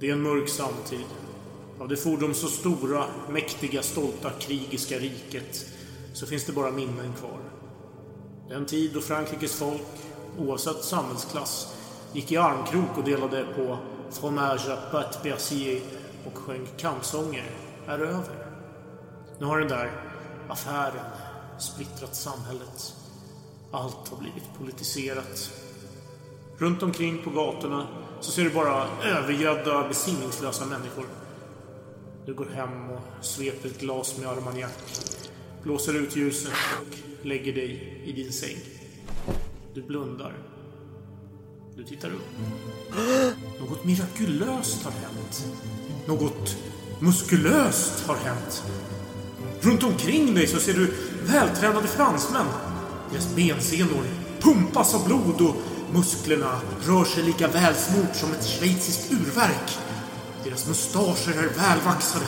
Det är en mörk samtid. Av det fordom så stora, mäktiga, stolta, krigiska riket så finns det bara minnen kvar. Den tid då Frankrikes folk, oavsett samhällsklass, gick i armkrok och delade på fromage à pâte persillé och sjöng kampsånger är över. Nu har den där affären splittrat samhället. Allt har blivit politiserat. Runt omkring på gatorna så ser du bara övergödda, besinningslösa människor. Du går hem och sveper ett glas med armagnac, blåser ut ljuset och lägger dig i din säng. Du blundar. Du tittar upp. Något mirakulöst har hänt. Något muskulöst har hänt. Runt omkring dig så ser du vältränade fransmän. Deras bensenor pumpas av blod och musklerna rör sig lika välsmort som ett schweiziskt urverk. Deras mustascher är välvaxade.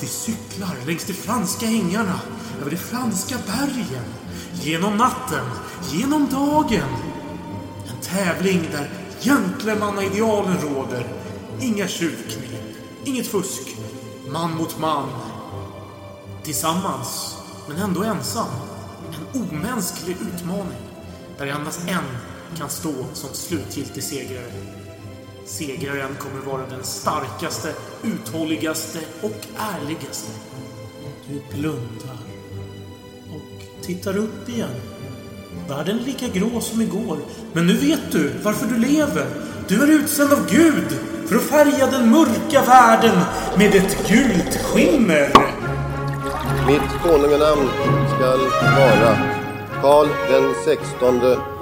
De cyklar längs de franska ängarna, över de franska bergen, genom natten, genom dagen. En tävling där gentlemannaidealen råder. Inga tjuvknep, inget fusk. Man mot man. Tillsammans, men ändå ensam. En omänsklig utmaning. Där endast en kan stå som slutgiltig segrare. Segraren kommer vara den starkaste, uthålligaste och ärligaste. Du blundar och tittar upp igen. Världen är lika grå som igår. Men nu vet du varför du lever. Du är utsänd av Gud för att färga den mörka världen med ett gult skimmer. Mitt konunganamn skall vara Karl den sextonde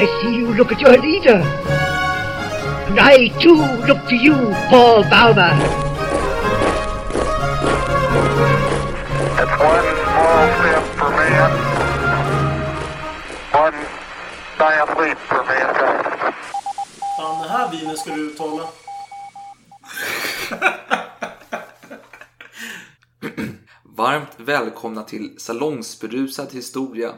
I see you look at your leader. And I too look to you, Paul Bauma. It's one small step for man, one giant leap for mankind. Fan, det här vinet ska du uttala. Varmt välkomna till Salongsberusad historia.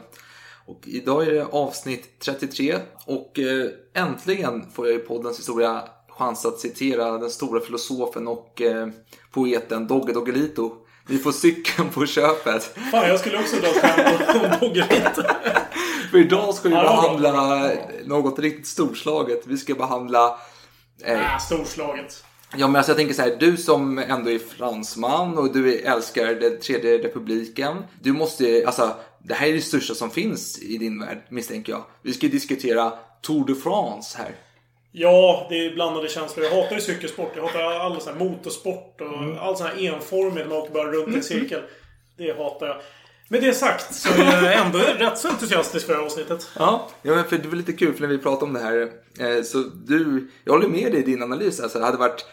Och idag är det avsnitt 33 och eh, äntligen får jag i poddens historia chans att citera den stora filosofen och eh, poeten Dogge Doggelito. Ni får cykeln på köpet. Fan, jag skulle också dra skämt om Doggelito. För idag ska vi behandla något riktigt storslaget. Vi ska behandla eh, Ah, storslaget. Ja men alltså jag tänker så här, du som ändå är fransman och du älskar den tredje republiken. Du måste, alltså det här är det största som finns i din värld misstänker jag. Vi ska diskutera Tour de France här. Ja, det är blandade känslor. Jag hatar ju cykelsport. Jag hatar all sån här motorsport och Mm. all sån här enformig, man åker bara runt i en cirkel. Det hatar jag. Med det sagt så är jag ändå rätt så entusiastisk för det här avsnittet. Ja, ja men för det var lite kul för när vi pratade om det här. Eh, så du, jag håller med dig i din analys. Alltså, det hade varit,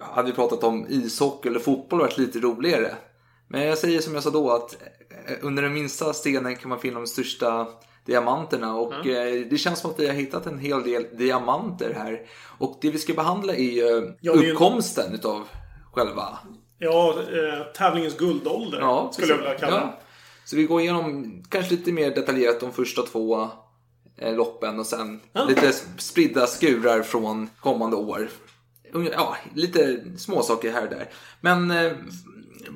hade vi pratat om ishockey eller fotboll varit lite roligare. Men jag säger som jag sa då att eh, under den minsta stenen kan man finna de största diamanterna och eh, det känns som att vi har hittat en hel del diamanter här. Och det vi ska behandla är ju Ja, uppkomsten utav själva Ja, eh, tävlingens guldålder Ja, skulle jag vilja kalla ja. Så vi går igenom kanske lite mer detaljerat de första två loppen och sen lite spridda skurar från kommande år. Ja, lite små saker här och där. Men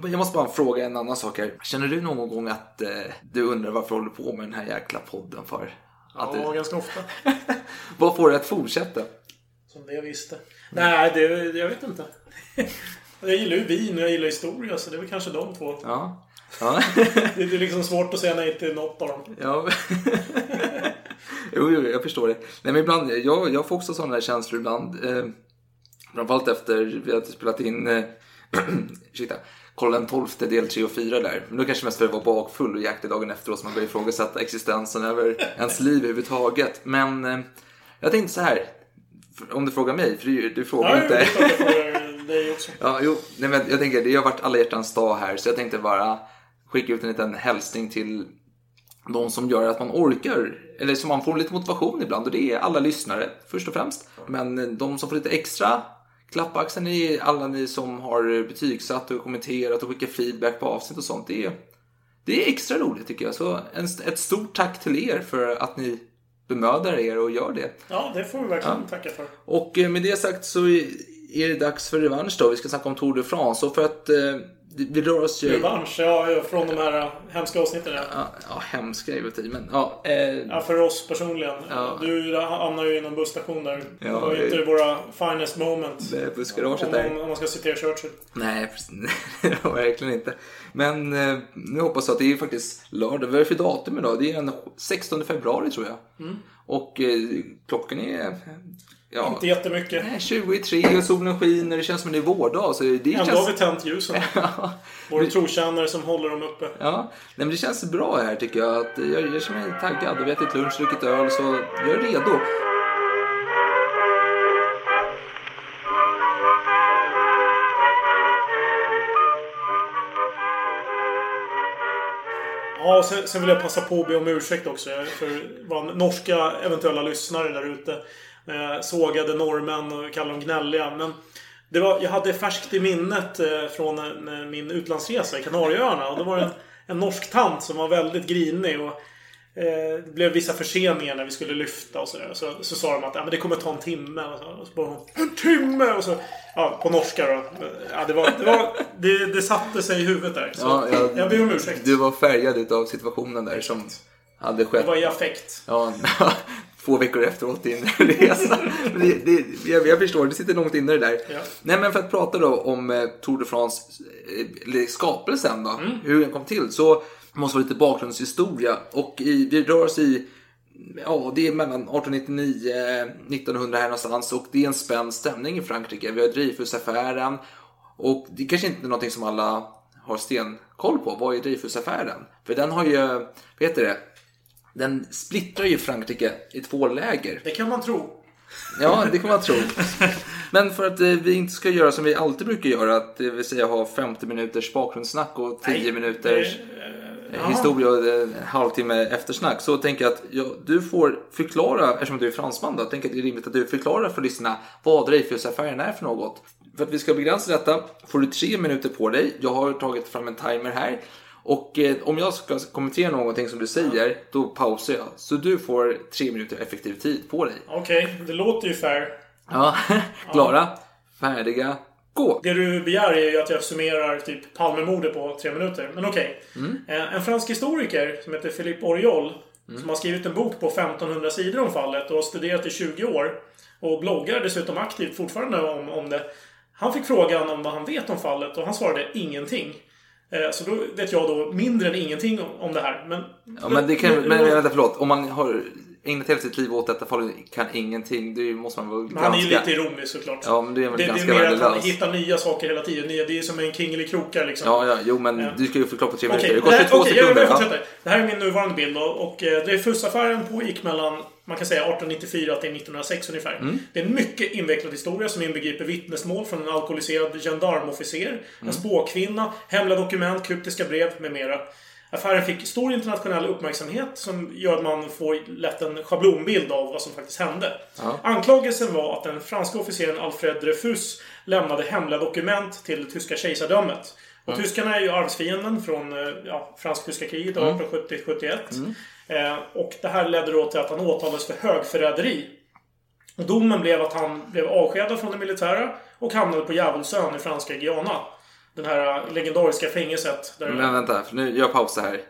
jag måste bara fråga en annan sak här. Känner du någon gång att eh, du undrar varför du håller på med den här jäkla podden för? Att Ja, du, ganska ofta. vad får dig att fortsätta? Som det jag visste. Nej, det, jag vet inte. Jag gillar ju vin och jag gillar historia, så det är väl kanske de två. Ja. ja. Det det är liksom svårt att säga nej till något av dem. Ja. jo, jo, jag förstår det. Nej, men ibland, jag, jag får också sådana där känslor ibland. Eh, framförallt efter vi hade spelat in eh, ursäkta, Karl den XII del 3 och 4 där. Men då kanske mest för att vara bakfull och jäktig dagen efteråt så man börjar ifrågasätta existensen över ens liv överhuvudtaget. Men eh, jag tänkte så här. Om du frågar mig, för du, du frågar Ja, inte. jag dig också. Ja, jo, nej, men jag tänker, det har varit alla hjärtans dag här, så jag tänkte bara skicka ut en liten hälsning till de som gör att man orkar, eller som man får lite motivation ibland, och det är alla lyssnare först och främst. Men de som får lite extra klapp på axeln är alla ni som har betygsatt och kommenterat och skickat feedback på avsnitt och sånt. Det är, det är extra roligt tycker jag. Så en, ett stort tack till er för att ni bemödar er och gör det. Ja, det får vi verkligen tacka för. Och eh, med det sagt så är det dags för revansch då. Vi ska snacka om Tour de France. Och för att vi rör oss ju... Revansch, ja, från de här hemska avsnitten. Ja, Ja, hemska är väl men ja. Eh, ja för oss personligen. Ja. Du hamnar ju i någon busstation där. Ja, det var ju inte det- våra finest moment. det är bussgaraget Om, där. om, man ska citera Churchill. Nej, precis. verkligen inte. Men eh, nu hoppas jag att det är faktiskt lördag. Vad är det för datum idag? Det är den 16 februari tror jag. Mm. Och eh, klockan är... Ja, Inte jättemycket. nej, 23 och solen skiner. Det känns som en vårdag. Så det Ändå känns... har vi tänt ljusen. Vår trotjänare som håller dem uppe. Ja, nej, men det känns bra här tycker jag. Att jag, jag känner mig taggad. Vi har ätit lunch, druckit öl, så jag är redo. Ja, sen, sen vill jag passa på att be om ursäkt också för våra norska eventuella lyssnare där ute. Eh, sågade norrmän och kallade dem gnälliga. Men det var, jag hade färskt i minnet eh, från eh, min utlandsresa i Kanarieöarna. Och då var det en, en norsk tant som var väldigt grinig. Och, det blev vissa förseningar när vi skulle lyfta och sådär. Så, så sa de att ja, men det kommer ta en timme. Och så, och så bara hon, en timme! Och så, ja, på norska då. Ja, det, var, det, var, det, det satte sig i huvudet där. Så Ja, jag- jag ber om ursäkt. Du var färgad av situationen där som hade skett. Det var i affekt. Ja, två veckor efteråt din resa. Men det, det, jag, jag förstår, det sitter långt inne det där. Ja. Nej, men för att prata då om eh, Tour de France, eh, eller skapelsen då, Mm. hur den kom till, så måste vara lite bakgrundshistoria. Och i, vi rör oss i, ja, det är mellan 1899 1900 här någonstans och det är en spänd stämning i Frankrike. Vi har Dreyfusaffären och det är kanske inte är någonting som alla har stenkoll på. Vad är Dreyfusaffären? För den har ju, vad heter det? Den splittrar ju Frankrike i två läger. Det kan man tro. Ja, det kan man tro. Men för att eh, vi inte ska göra som vi alltid brukar göra, att det vill säga ha 50 minuters bakgrundssnack och 10 Nej, minuters det- eh, historia och eh, en halvtimme eftersnack. Så tänker jag att ja, du får förklara, eftersom du är fransman då, tänker att det är rimligt att du förklarar för lyssnarna vad Dreyfusaffären är för något. För att vi ska begränsa detta får du tre minuter på dig. Jag har tagit fram en timer här. Och eh, om jag ska kommentera någonting som du säger, då pausar jag. Så du får tre minuter effektiv tid på dig. Okej, det låter ju fair. Ja, klara, färdiga, gå. Det du begär är ju att jag summerar typ Palmemordet på tre minuter. Men okej. Eh, En fransk historiker som heter Philippe Oriol. Som har skrivit en bok på 1500 sidor om fallet och har studerat i 20 år. Och bloggar dessutom aktivt fortfarande om, om det. Han fick frågan om vad han vet om fallet och han svarade ingenting. Eh, Så då vet jag då mindre än ingenting om, det här. Men, Ja, men det kan, men, men vänta, förlåt. Om man har ägnat hela sitt liv åt detta fall kan ingenting, det måste man väl Men han är ju ganska- lite ironisk såklart. Ja, men det är väl det, det är ganska mer att han hittar nya saker hela tiden. Nya, det är som en kringelikrokar liksom. Ja, ja, jo, men Ja. du ska ju förklara på tre minuter. Det det kostar här, två jag, sekunder. jag ja. fortsätter. Det här är min nuvarande bild då, och eh, Dreyfusaffären pågick mellan, man kan säga 1894 till 1906 ungefär. Mm. Det är en mycket invecklad historia som inbegriper vittnesmål från en alkoholiserad gendarmofficer, Mm. en spåkvinna, hemliga dokument, kryptiska brev med mera. Affären fick stor internationell uppmärksamhet som gör att man får lätt en schablonbild av vad som faktiskt hände. Ja. Anklagelsen var att den franska officeren Alfred Dreyfus lämnade hemliga dokument till det tyska kejsardömet. Och Mm. tyskarna är ju arvsfienden från eh, ja, fransk-tyska kriget Mm. 1870-71. Eh, och det här ledde då till att han åtalades för högförräderi. Och domen blev att han blev avskedad från det militära och hamnade på Djävulsön i franska Guyana. Den här eh, legendariska fängelset. Där Men vänta, för nu, jag pausar här.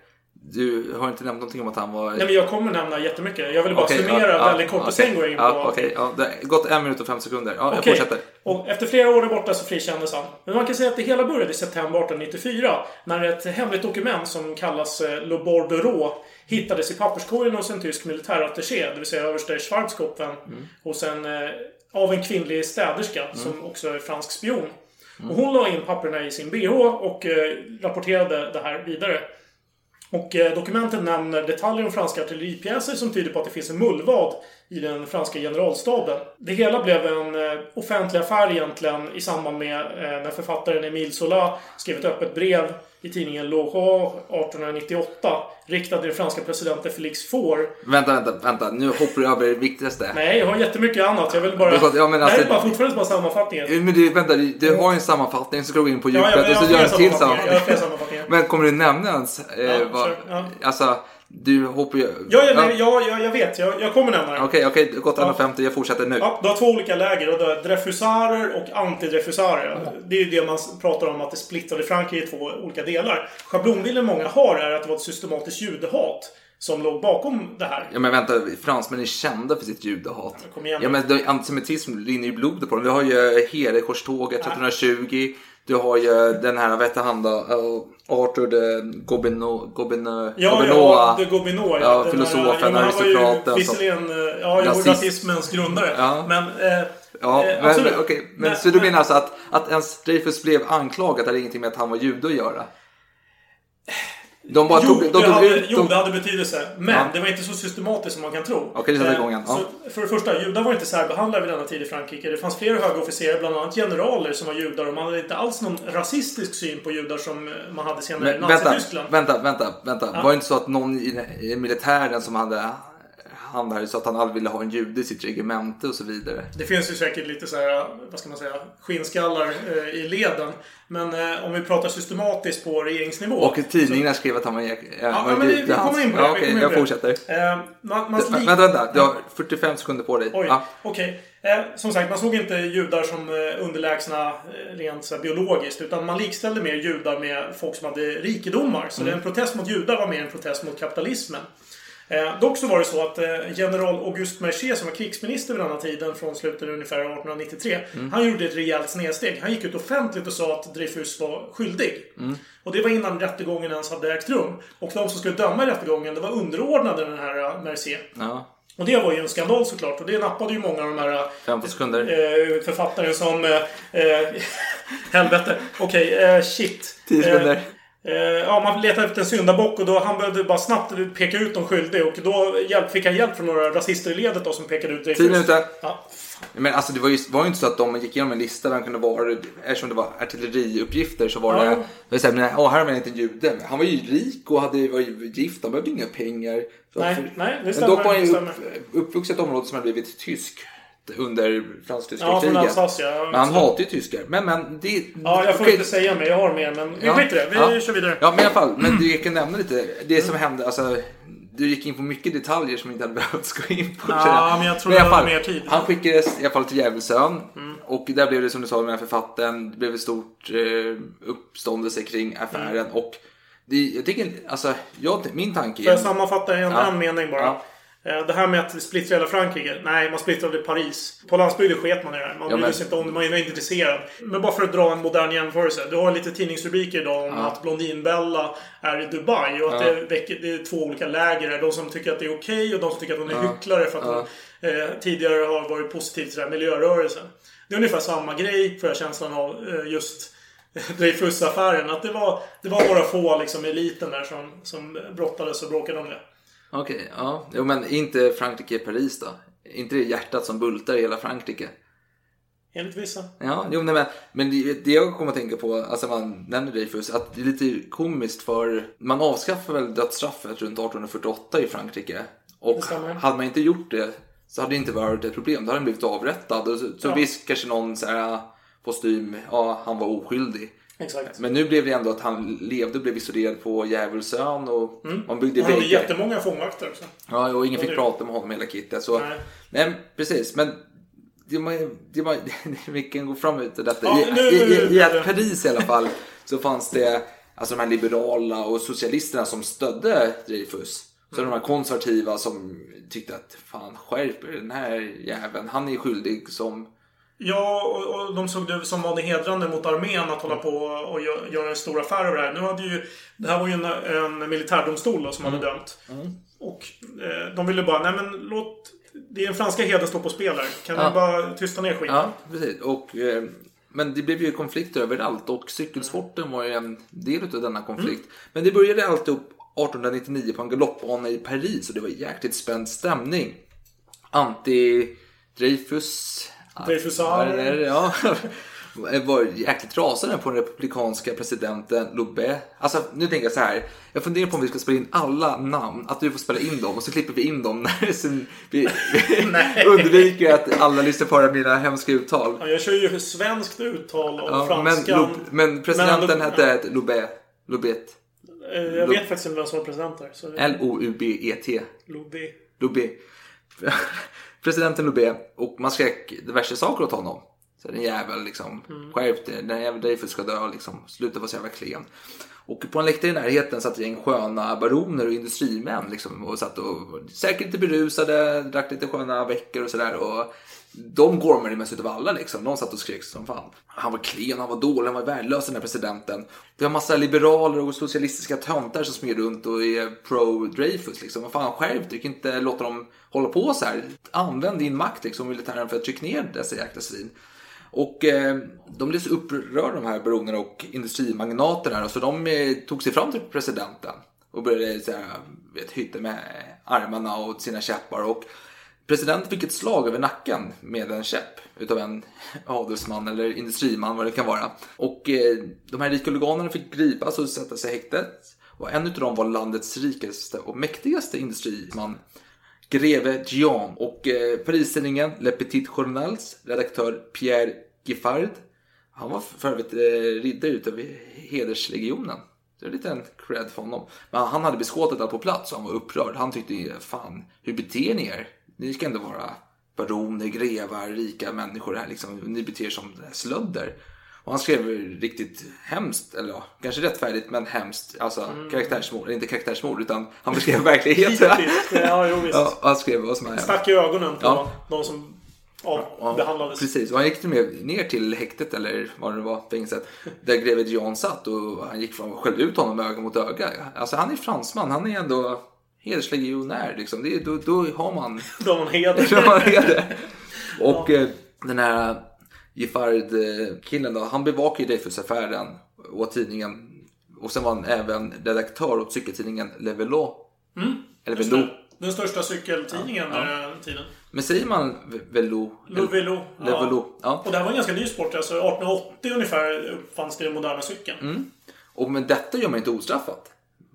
Du har inte nämnt någonting om att han var... Nej men jag kommer nämna jättemycket. Jag vill bara Okej, summera ja, ja, väldigt kort och sen gå in på... Ja, Okej, ja, det har gått en minut och fem sekunder. Ja, jag Okej. fortsätter. Och efter flera år borta så frikändes han. Men man kan säga att det hela började i september 1894. När ett hemligt dokument som kallas eh, Le Bordereau hittades i papperskorgen hos en tysk militärattaché. Det vill säga överste Schwarzkopfen. Mm. Hos en, eh, av en kvinnlig städerska som också är fransk spion. Och hon la in papperna i sin bh och eh, rapporterade det här vidare. Och eh, dokumentet nämner detaljer om franska artilleripjäser som tyder på att det finns en mullvad i den franska generalstaben. Det hela blev en eh, offentlig affär egentligen i samband med eh, när författaren Émile Zola skrev ett öppet brev i tidningen L'Aurore 1898 riktad till den franska presidenten Félix Faure. Vänta, vänta, vänta. Nu hoppar du över det viktigaste. Nej, jag har jättemycket annat. Jag vill bara... Ja, men alltså- är bara fortfarande bara sammanfattningen. Men du, vänta, du, har ju en sammanfattning, så ska du gå in på Ja, djupet ja, och så gör en till sammanfattning. Men kommer du nämna ens? Eh, Ja, vad, kör, ja. Alltså, du hoppar ju... Ja, ja, nej, ja, ja, jag vet. Jag, jag kommer nämna det. Okej, okej, det har gått 1.50, jag fortsätter nu. Ja, du har två olika läger. Och du har drefusarer och antidrefusarer. Det är ju det man pratar om att det splittrade Frankrike i två olika delar. Schablonbilden många har är att det var ett systematiskt judehat som låg bakom det här. Ja men vänta, fransmännen är kända för sitt judehat. Kom igen. Ja men antisemitism rinner ju i blodet på dem. Vi har ju Hedekorståget 1320. Du har ju den här, vad hette han då? Eh, Arthur de Gobineau. Gobineau. Ja, Gobineau. ja, de Gobineau. Ja, filosofen, här- men var ju aristokraten Visserligen, eh, ja, rasismens grundare. Ja. Men, eh, Ja, eh, men, absolut. okej, men Nej, så du men- menar alltså att, att ens Dreyfus blev anklagad hade ingenting med att han var jude att göra? De bara Jo, tog, de det tog hade, ut... jo, de, det hade betydelse. Men Ja. det var inte så systematiskt som man kan tro. Okej, sätter Eh. Ja. Så för det första, judar var inte särbehandlade vid denna tid i Frankrike. Det fanns flera höga officerare, bland annat generaler, som var judar. Och man hade inte alls någon rasistisk syn på judar som eh, man hade senare i vänta, Nazityskland. vänta, vänta, vänta. Ja. Var det inte så att någon i, i militären som hade han där så att han aldrig ville ha en jude i sitt regemente och så vidare? Det finns ju säkert lite så här, vad ska man säga, skinnskallar eh, i leden. Men eh, om vi pratar systematiskt på regeringsnivå. Och tidningarna skrev att han var, äh, Ja, var men vi, jude. vi kommer in på det. Ja, in jag fortsätter. Eh, man, man Vä- lik- Vänta, vänta. Du har 45 sekunder på dig. Oj, Ja. okej. Eh, som sagt, man såg inte judar som eh, underlägsna eh, rent så här, biologiskt. Utan man likställde mer judar med folk som hade rikedomar. Så Mm. en protest mot judar var mer en protest mot kapitalismen. Eh, dock så var det så att eh, general Auguste Mercier som var krigsminister vid denna tiden från slutet av ungefär 1893. Mm. Han gjorde ett rejält snedsteg. Han gick ut offentligt och sa att Dreyfus var skyldig. Mm. Och det var innan rättegången ens hade ägt rum. Och de som skulle döma i rättegången, det var underordnade den här eh, Mercier. ja. Och det var ju en skandal såklart. Och det nappade ju många av de här 15 sekunder. eh, författare som... Eh, eh, helvete. Okej, eh, shit. 10 sekunder. Eh, ja, man letade efter en syndabock och då han behövde bara snabbt peka ut de skyldiga. Och då hjälp, fick han hjälp från några rasister i ledet då som pekade ut Dreyfus. 10 minuter. Ja. Men alltså det var ju, var ju inte så att de gick igenom en lista där han kunde vara, eftersom det var artilleriuppgifter så var Ja. det, det var så här, men, åh, här har man inte en jude. Men Han var ju rik och hade, var ju gift, han behövde inga pengar. Så Nej, för- nej, det men stämmer, dock var han ju upp, ett område som hade blivit tysk under fransk-tyska Ja, kriget. Ja, men han hatar ju tyskar. Men, men det... ja, jag får okej. inte säga mer. Jag har mer. Men vi Ja, skiter i det. Vi ja. kör vidare. Ja, men i alla fall. Men du kan nämna lite. Det som hände, alltså. Du gick in på mycket detaljer som inte hade behövt gå in på. Ja, men jag tror jag hade mer tid. Han skickades i alla fall till Djävulsön. Mm. Och där blev det som du sa med författaren. Det blev ett stort eh, uppståndelse kring affären. Mm. Och det, jag tycker, alltså, jag, min tanke Får jag sammanfatta i en, Ja. en mening bara? Ja. Eh, Det här med att splittra hela Frankrike. Nej, man splittrade Paris. På landsbygden sket man i det här. Man Ja, brydde sig inte om det. Man var inte intresserad. Men bara för att dra en modern jämförelse. Du har lite tidningsrubriker idag om att Blondinbella är i Dubai. Och att Ja. det, väcker, det är två olika läger. De som tycker att det är okej och de som tycker att hon är Ja. hycklare för att Ja. hon eh, tidigare har varit positiv till den här miljörörelsen. Det är ungefär samma grej, får jag känslan av, eh, just Dreyfusaffären. Att det var, det var några få liksom eliten där som, som brottades och bråkade om det. Okej, ja. Jo, men inte Frankrike Paris då? inte det hjärtat som bultar i hela Frankrike? Enligt vissa. Ja, jo, nej, men, men det, det jag kommer att tänka på, alltså man nämner Dreyfus, att det är lite komiskt för man avskaffade väl dödsstraffet runt 1848 i Frankrike. Och Det hade man inte gjort det så hade det inte varit ett problem. Då hade han blivit avrättad. Så, så Ja. visst kanske någon så här, kostym, ja han var oskyldig. Exakt. Men nu blev det ändå att han levde och blev isolerad på Djävulsön och man byggde Han hade jättemånga fångvakter också. Ja, och ingen fick prata med honom hela kittet. Så, Nej. nej. precis. Men det var, det var, vi kan gå fram ut i detta. Ja, I, nu- i, i, I att Paris i alla fall så fanns det alltså de här liberala och socialisterna som stödde Dreyfus. Så de här konservativa som tyckte att fan skärp den här jäveln, han är skyldig som... Ja, och, och de såg det som var det hedrande mot armén att hålla på och gö- göra en stor affär av det här. Nu hade ju... Det här var ju en, en militärdomstol då, som Mm. hade dömt. Och eh, de ville bara, nej men låt... Det är en franska heder står på spel här. Kan Ja. ni bara tysta ner skiten? Ja, precis. Och, eh, men det blev ju konflikter överallt och cykelsporten var ju en del av denna konflikt. Men det började alltid upp 1899 på en galoppbana i Paris och det var jäkligt spänd stämning. Anti-Dreyfus... Dreyfusar. Ja, det är det, Ja. var jäkligt rasande på den republikanska presidenten Loubet. Alltså nu tänker jag så här. Jag funderar på om vi ska spela in alla namn. Att du får spela in dem och så klipper vi in dem när sen vi, vi undviker att alla lyssnar på mina hemska uttal. Ja, jag kör ju svenskt uttal och Ja, men, franskan. Lob- men presidenten Men hette Loubet. Loubet. Eh, Jag vet faktiskt inte vem som var president där. Så... L-O-U-B-E-T. Lobby. Loubet. Presidenten Loubet. Och man skrek diverse saker åt honom. Så den jävel liksom, skärp dig, den jävel Dreyfus ska dö liksom. Sluta vara så jävla klen. Och på en läktare i närheten satt en sköna baroner och industrimän liksom. Och satt och säkert lite berusade, drack lite sköna veckor och sådär. Och de gormade mest utav alla liksom. Någon satt och skrek som fan. Han var klen, han var dålig, han var värdelös den här presidenten. Det var massa liberaler och socialistiska töntar som smyger runt och är pro-Dreyfus liksom. Vad fan skärp dig, du kan inte låta dem hålla på så här. Använd din makt liksom militären för att trycka ner dessa jäkla svin. Och eh, de blev så upprörda de här baronerna och industrimagnaterna så de eh, tog sig fram till presidenten och började så här, vet, hytta med armarna och sina käppar. Och presidenten fick ett slag över nacken med en käpp utav en adelsman eller industriman vad det kan vara. Och eh, de här rika oliganerna fick gripas och sätta sig i häktet. Och en utav dem var landets rikaste och mäktigaste industriman. Greve Dion och eh, Parisidningen Le Petit Journals redaktör Pierre Giffard. Han var för övrigt eh, riddare utav hederslegionen. Det är lite en cred för honom. Men han hade beskådat allt på plats och han var upprörd. Han tyckte, fan, hur beter ni er? Ni ska ändå vara baroner, grevar, rika människor här liksom. Ni beter er som slödder. Och han skrev riktigt hemskt, eller ja, kanske rättfärdigt men hemskt. Alltså karaktärsmord, inte karaktärsmord utan han beskrev verkligheten. Ja, jo, visst. Ja, han skrev vad som hände. Stack i ögonen på Ja. de som Ja, avbehandlades. Precis, och han gick till med ner till häktet eller vad det var, fängelset. Där greve John satt och han gick fram och skällde ut honom öga mot öga. Alltså han är fransman, han är ändå hederslegionär liksom. Det, då, då har man då har man heder. Och eh, den här Giffard-killen då, han bevakar ju Dreyfusaffären och tidningen. Och sen var han även redaktör åt cykeltidningen Le Velo. Eller Just Velo. Den största cykeltidningen Ja. ja. den tiden. Men säger man Velo? Lovelo. Le Velo. Ja. Och det här var en ganska ny sport. Alltså 1880 ungefär uppfanns det den moderna cykeln. Mm. Och med detta gör man inte ostraffat.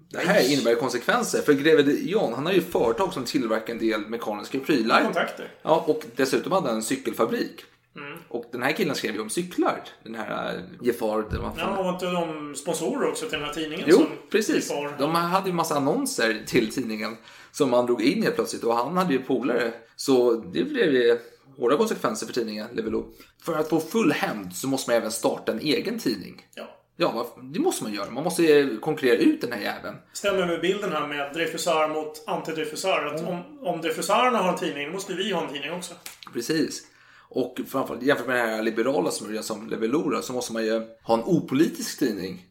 Det här innebär konsekvenser. För greve Jon, han har ju företag som tillverkar en del mekaniska prylar. Kontakter. Ja, och dessutom hade han en cykelfabrik. Mm. Och den här killen skrev ju om cyklar. Den här äh, Giffard, eller vad fan Ja, var inte de sponsorer också till den här tidningen? Jo, precis. Giffard- De hade ju massa annonser till tidningen som man drog in helt plötsligt och han hade ju polare. Så det blev ju hårda konsekvenser för tidningen Levelo. För att få full hämnd så måste man även starta en egen tidning. Ja. Ja, det måste man göra. Man måste konkurrera ut den här jäveln. Stämmer med bilden här med Dreyfusar mot anti-Dreyfusar. Mm. om, om Dreyfusarerna har en tidning, då måste vi ha en tidning också. Precis. Och framförallt jämfört med det här liberala som som Levelora så måste man ju ha en opolitisk tidning.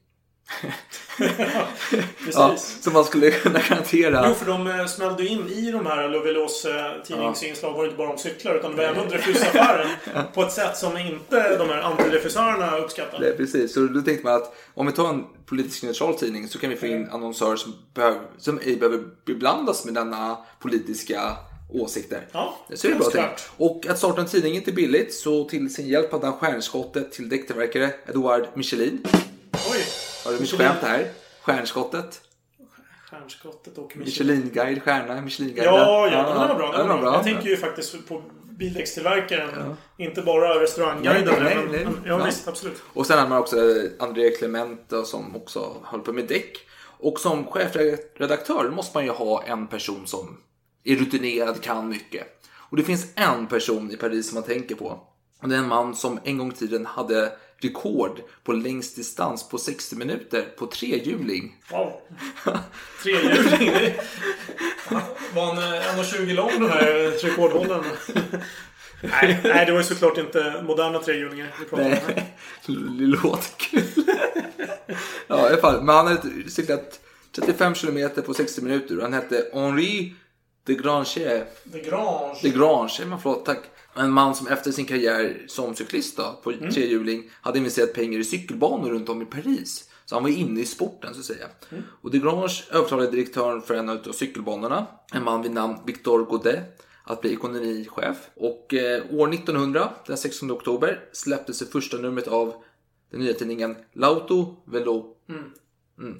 Ja, så man skulle kunna garantera... Jo, för de eh, smällde in i de här Lovelos eh, tidningsinslag var det inte bara om cyklar utan det var även Dreyfusaffären på ett sätt som inte de här anti-Dreyfusarerna uppskattade. Nej, precis. Så då tänkte man att om vi tar en politisk neutral tidning så kan vi få in annonsörer som, behöver, som ej behöver beblandas med denna politiska åsikter. Ja, så är det bra önskvärt. tänkt. Och att starta en tidning är inte billigt så till sin hjälp hade han stjärnskottet till däcktillverkare Edouard Michelin. Oj! Har du mitt Michelin. skämt här? Stjärnskottet. Stjärnskottet och Michelin. Michelin-guide, stjärna, Michelin-guide. Ja, ja, den var bra. Den var bra. Jag tänker ju faktiskt på bildäckstillverkaren. Inte bara restaurangguiden. Nej, nej, men- nej. men- Ja, Ja. visst. Absolut. Och sen hade man också André Clemente som också höll på med däck. Och som chefredaktör måste man ju ha en person som är rutinerad, kan mycket. Och det finns en person i Paris som man tänker på. Och det är en man som en gång i tiden hade rekord på längst distans på 60 minuter på trehjuling. Wow. Trehjuling. Var han eh, 1,20 lång den här rekordhållaren? nej, nej, det var ju såklart inte moderna trehjulingar vi pratade om. här. Det låter kul. ja, i alla fall. Men han hade cyklat 35 kilometer på 60 minuter. och Han hette Henri de Grange. De Grange. De Grange, men förlåt, tack. En man som efter sin karriär som cyklist då, på trehjuling hade investerat pengar i cykelbanor runt om i Paris. Så han var inne i sporten så att säga. Och Desgrange övertalade direktören för en av cykelbanorna, en man vid namn Victor Godet, att bli ekonomichef. Och eh, år 1900, den 16 oktober, släpptes det första numret av den nya tidningen Lauto Velo.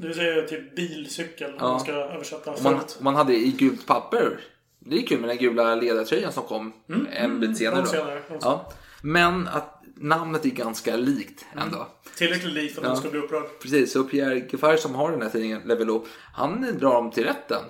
Det vill säga typ bilcykel om Ja. man ska översätta man, man hade i gult papper. Det är kul med den gula ledartröjan som kom en bit senare. Då. senare, långt Ja. Men att namnet är ganska likt ändå. Tillräckligt likt för att man ska bli upprörd. Precis, så Pierre Giffard som har den här tidningen, Levelo, han drar dem till rätten.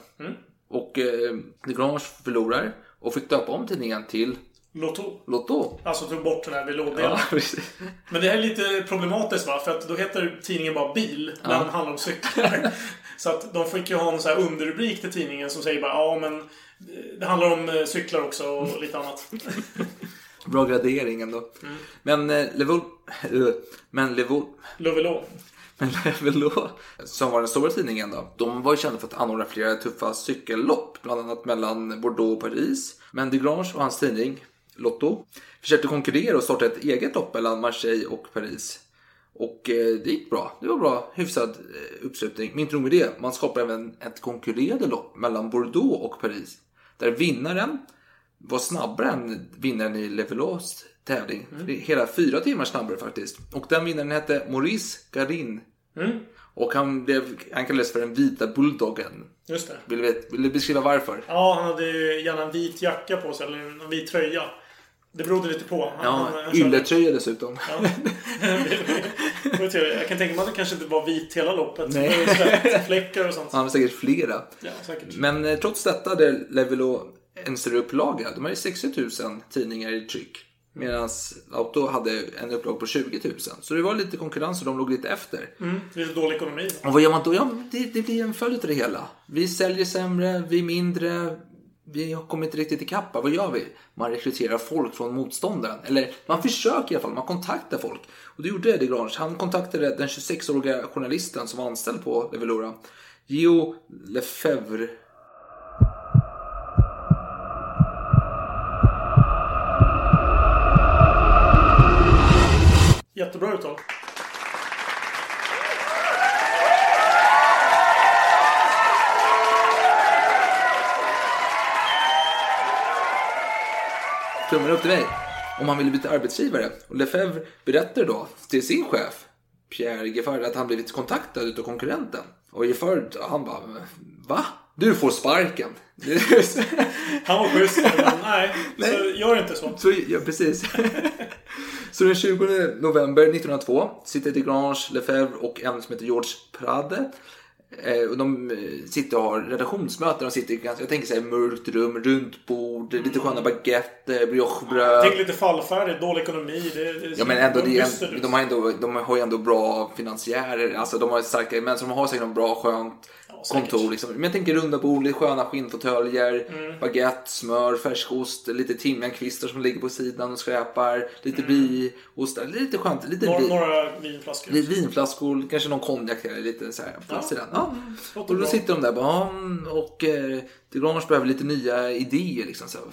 Och eh, Desgrange förlorar och fick döpa om tidningen till Lotto. Lotto. Alltså tog bort den här velourdelen. Ja. Men det här är lite problematiskt va? För att då heter tidningen bara bil när den handlar om cyklar. så att de fick ju ha en så här underrubrik till tidningen som säger bara ja men det handlar om eh, cyklar också och lite annat. Bra gradering ändå. Men eh, Levol... eh, Men Levol... Lovelo. Men Levelo, som var den stora tidningen då, de var ju kända för att anordna flera tuffa cykellopp, bland annat mellan Bordeaux och Paris. Men Desgrange och hans tidning, Lotto, försökte konkurrera och starta ett eget lopp mellan Marseille och Paris. Och eh, det gick bra. Det var bra, hyfsad uppslutning. Men inte nog med det, man skapade även ett konkurrerande lopp mellan Bordeaux och Paris. Där vinnaren var snabbare än vinnaren i Levelos tävling. Är Hela fyra timmar snabbare faktiskt. Och den vinnaren hette Maurice Garin. Och han, blev, han kallades för den vita bulldoggen. Just det. Vill du, vill du beskriva varför? Ja, han hade ju gärna en vit jacka på sig, eller en vit tröja. Det berodde lite på. Han, Ja, ylletröja dessutom. Ja. Jag kan tänka mig att det kanske inte var vit hela loppet. Nej. Svettfläckar och sånt. Han har säkert flera. Ja, säkert. Men eh, trots detta hade Levelo en större upplaga. De hade 60 000 tidningar i tryck. Medan Auto hade en upplaga på 20 000. Så det var lite konkurrens och de låg lite efter. Mm, lite dålig ekonomi. Och vad gör man då? Ja, det, det blir en följd av det hela. Vi säljer sämre, vi är mindre, vi har kommit riktigt ikapp. Vad gör vi? Man rekryterar folk från motståndaren. Eller man försöker i alla fall, man kontaktar folk. Och det gjorde Eddie Grange, Han kontaktade den 26-åriga journalisten som var anställd på Levelora. Geo Lefebvre. Jättebra uttal. Tummen upp till mig om han ville byta arbetsgivare. Och Lefebvre berättade då till sin chef, Pierre Giffard, att han blivit kontaktad utav konkurrenten. Och Giffard, han bara, va? Du får sparken. Han var schysst, men nej, Så gör inte så. Så, ja, precis. så den 20 november 1902 sitter Desgrange, Lefebvre och en som heter George Prade. Eh, och de eh, sitter och har redaktionsmöten. De sitter i ganska, jag tänker så här, mörkt rum, runt bord, lite sköna baguette, briochebröd. Tänk lite fallfärdigt, dålig ekonomi. Det, det, Ja men ändå, en, de, har ändå, de har ju ändå bra finansiärer. Alltså de har starka män som har säkert en bra skönt. Kontor. Liksom. Men jag tänker runda bord, lite sköna skinnfåtöljer, Mm. baguette, smör, färskost, lite timjankvistar som ligger på sidan och skräpar, lite bieost, lite skönt, lite Några, vin. några vinflaskor. Lite vinflaskor, kanske någon konjak eller lite så här den. Ja. Låter Och då bra. sitter de där bara, "Ja, mm, och eh, Desgrange behöver lite nya idéer liksom. Så här,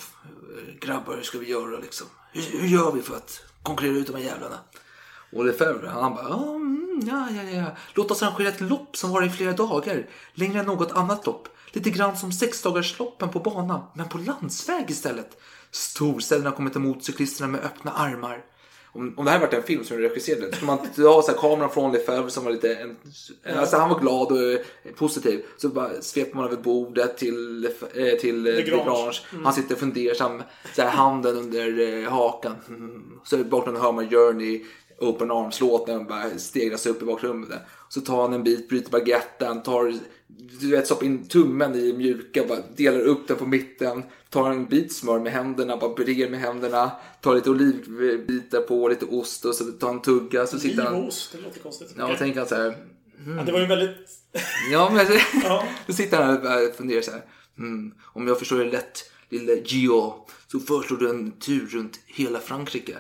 Grabbar, hur ska vi göra liksom? Hur, hur gör vi för att konkurrera ut de här jävlarna? Och Lefebvre, han bara, "Ja, mm, ja, ja, ja. Låt oss arrangera ett lopp som varar i flera dagar. Längre än något annat lopp. Lite grann som sexdagarsloppen på bana, men på landsväg istället. Storstäderna kommer ta emot cyklisterna med öppna armar. Om, om det här varit en film som du regisserade, skulle man ha så här kameran från Lefebvre som var lite... En, alltså han var glad och eh, positiv. Så bara sveper man över bordet till, Lef- eh, till eh, Desgrange. Desgrange. Han sitter fundersam, så här, handen under eh, hakan. Mm. Så i bakgrunden hör man Journey, Open Arms-låten bara stegras upp i bakgrunden. Så tar han en bit, bryter baguetten, tar, du vet, stoppar in tummen i mjuka, bara delar upp den på mitten, tar en bit smör med händerna, bara brer med händerna, tar lite olivbitar på, lite ost och så tar han tugga, så sitter han... Livost, det låter konstigt. Ja, och tänker han så här, ja, det var ju väldigt... Ja, men Ja. då sitter han här och funderar så här. Mm, om jag förstår det rätt, lille Gio, så föreslår du en tur runt hela Frankrike.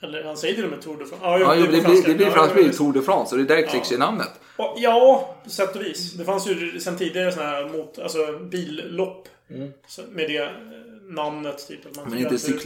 Eller han säger till och med Tour de France. Ja, Ja, det, blir, franska. det blir Ja, franskt ja, blir Tour de France och det är där klicks i namnet. Ja, Ja, på sätt och vis. Det fanns ju sen tidigare sådana här mot, alltså billopp. Mm. Med det eh, namnet. Typ, att man Men inte tror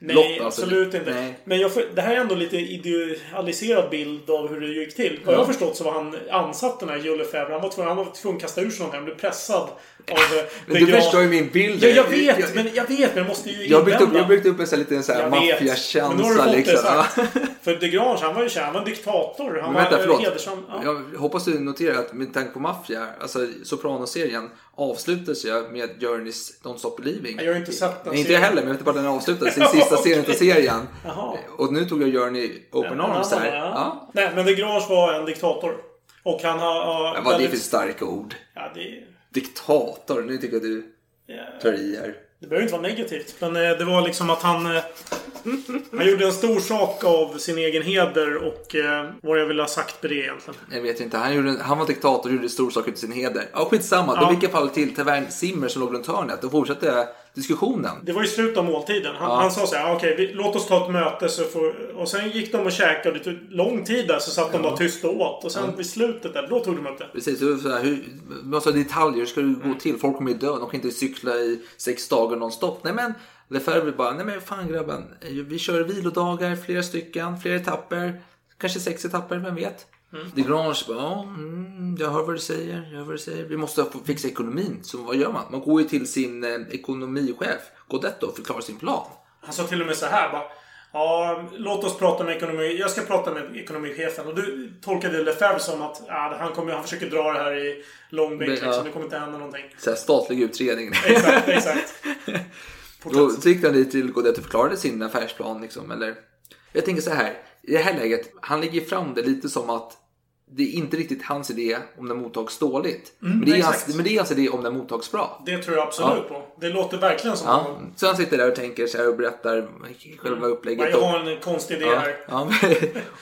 Nej, alltså. absolut inte. Nej. Men jag, det här är ändå lite idealiserad bild av hur det gick till. Vad jag har förstått så var han ansatt den här Jules Lefebvre. Han var tvungen, han var tvungen att kasta ur sig någonting. Han blev pressad av... eh, Men du gra- förstår ju min bild. Ja, jag vet, men jag vet, men jag måste ju Jag byggt upp, jag har byggt upp en sån här liten Jag maffiakänsla liksom. För de Grange, han var ju känd. Han var en diktator. Han Men vänta, var förlåt. hedersam. Ja. Jag hoppas du noterar att med tanke på maffia, alltså Sopranos-serien avslutas ju med Journeys Don't Stop Believing. Jag har inte sett den inte jag heller, men jag vet bara den avslutas. Sista serien av serien. Jaha. Och nu tog jag Journey Open Arms här. ja. Ja. Nej, men de Grange var en diktator. Och han har... Men vad är det för väldigt- starka ord? Ja, det... Diktator, nu tycker jag du Ja. tar i här. Det behöver inte vara negativt. Men eh, det var liksom att han... Eh, han gjorde en stor sak av sin egen heder och eh, vad jag vill ha sagt med det egentligen. Jag vet inte, han, gjorde, han var diktator och gjorde stor sak ut sin heder. Ja, skitsamma. Ja. Då gick jag fall till Tavern Simmer som låg runt hörnet och fortsatte diskussionen. Det var ju slut av måltiden. Han, Ja. han sa så här, "Ah, okej, vi, låt oss ta ett möte så får... Och sen gick de och käkade och det tog lång tid där så satt de bara tyst och åt. Och sen vid slutet där, då tog de upp det. Precis, det så här, hur, ha detaljer, hur ska det gå till? Folk kommer ju dö, de kan inte cykla i sex dagar nonstop. Nej men, Lefebvre bara, nej men fan grabben, vi kör vilodagar, flera stycken, flera etapper, kanske sex etapper, vem vet? Mm. De Grange bara, ja, mm, jag hör vad du säger, jag hör vad du säger. Vi måste fixa ekonomin. Så vad gör man? Man går ju till sin eh, ekonomichef, Godetto, och förklarar sin plan. Han sa till och med så här bara. Ja, låt oss prata med ekonomi. Jag ska prata med ekonomichefen. Och du tolkade Lefebvre som att ja, han, kommer, han försöker dra det här i långbänk. Ja. Liksom. Det kommer inte hända någonting. Så här, statlig utredning. Exakt, exakt. Då så gick han dit till Godetto och förklarade sin affärsplan. Liksom, eller, jag tänker så här, i det här läget, han lägger fram det lite som att det är inte riktigt hans idé om den mottags dåligt. men, det är exakt. hans, men det är hans idé om den mottags bra. Det tror jag absolut Ja. på. Det låter verkligen som Ja. honom. Så han sitter där och tänker så här och berättar själva upplägget. Jag har en konstig idé ja, här. ja,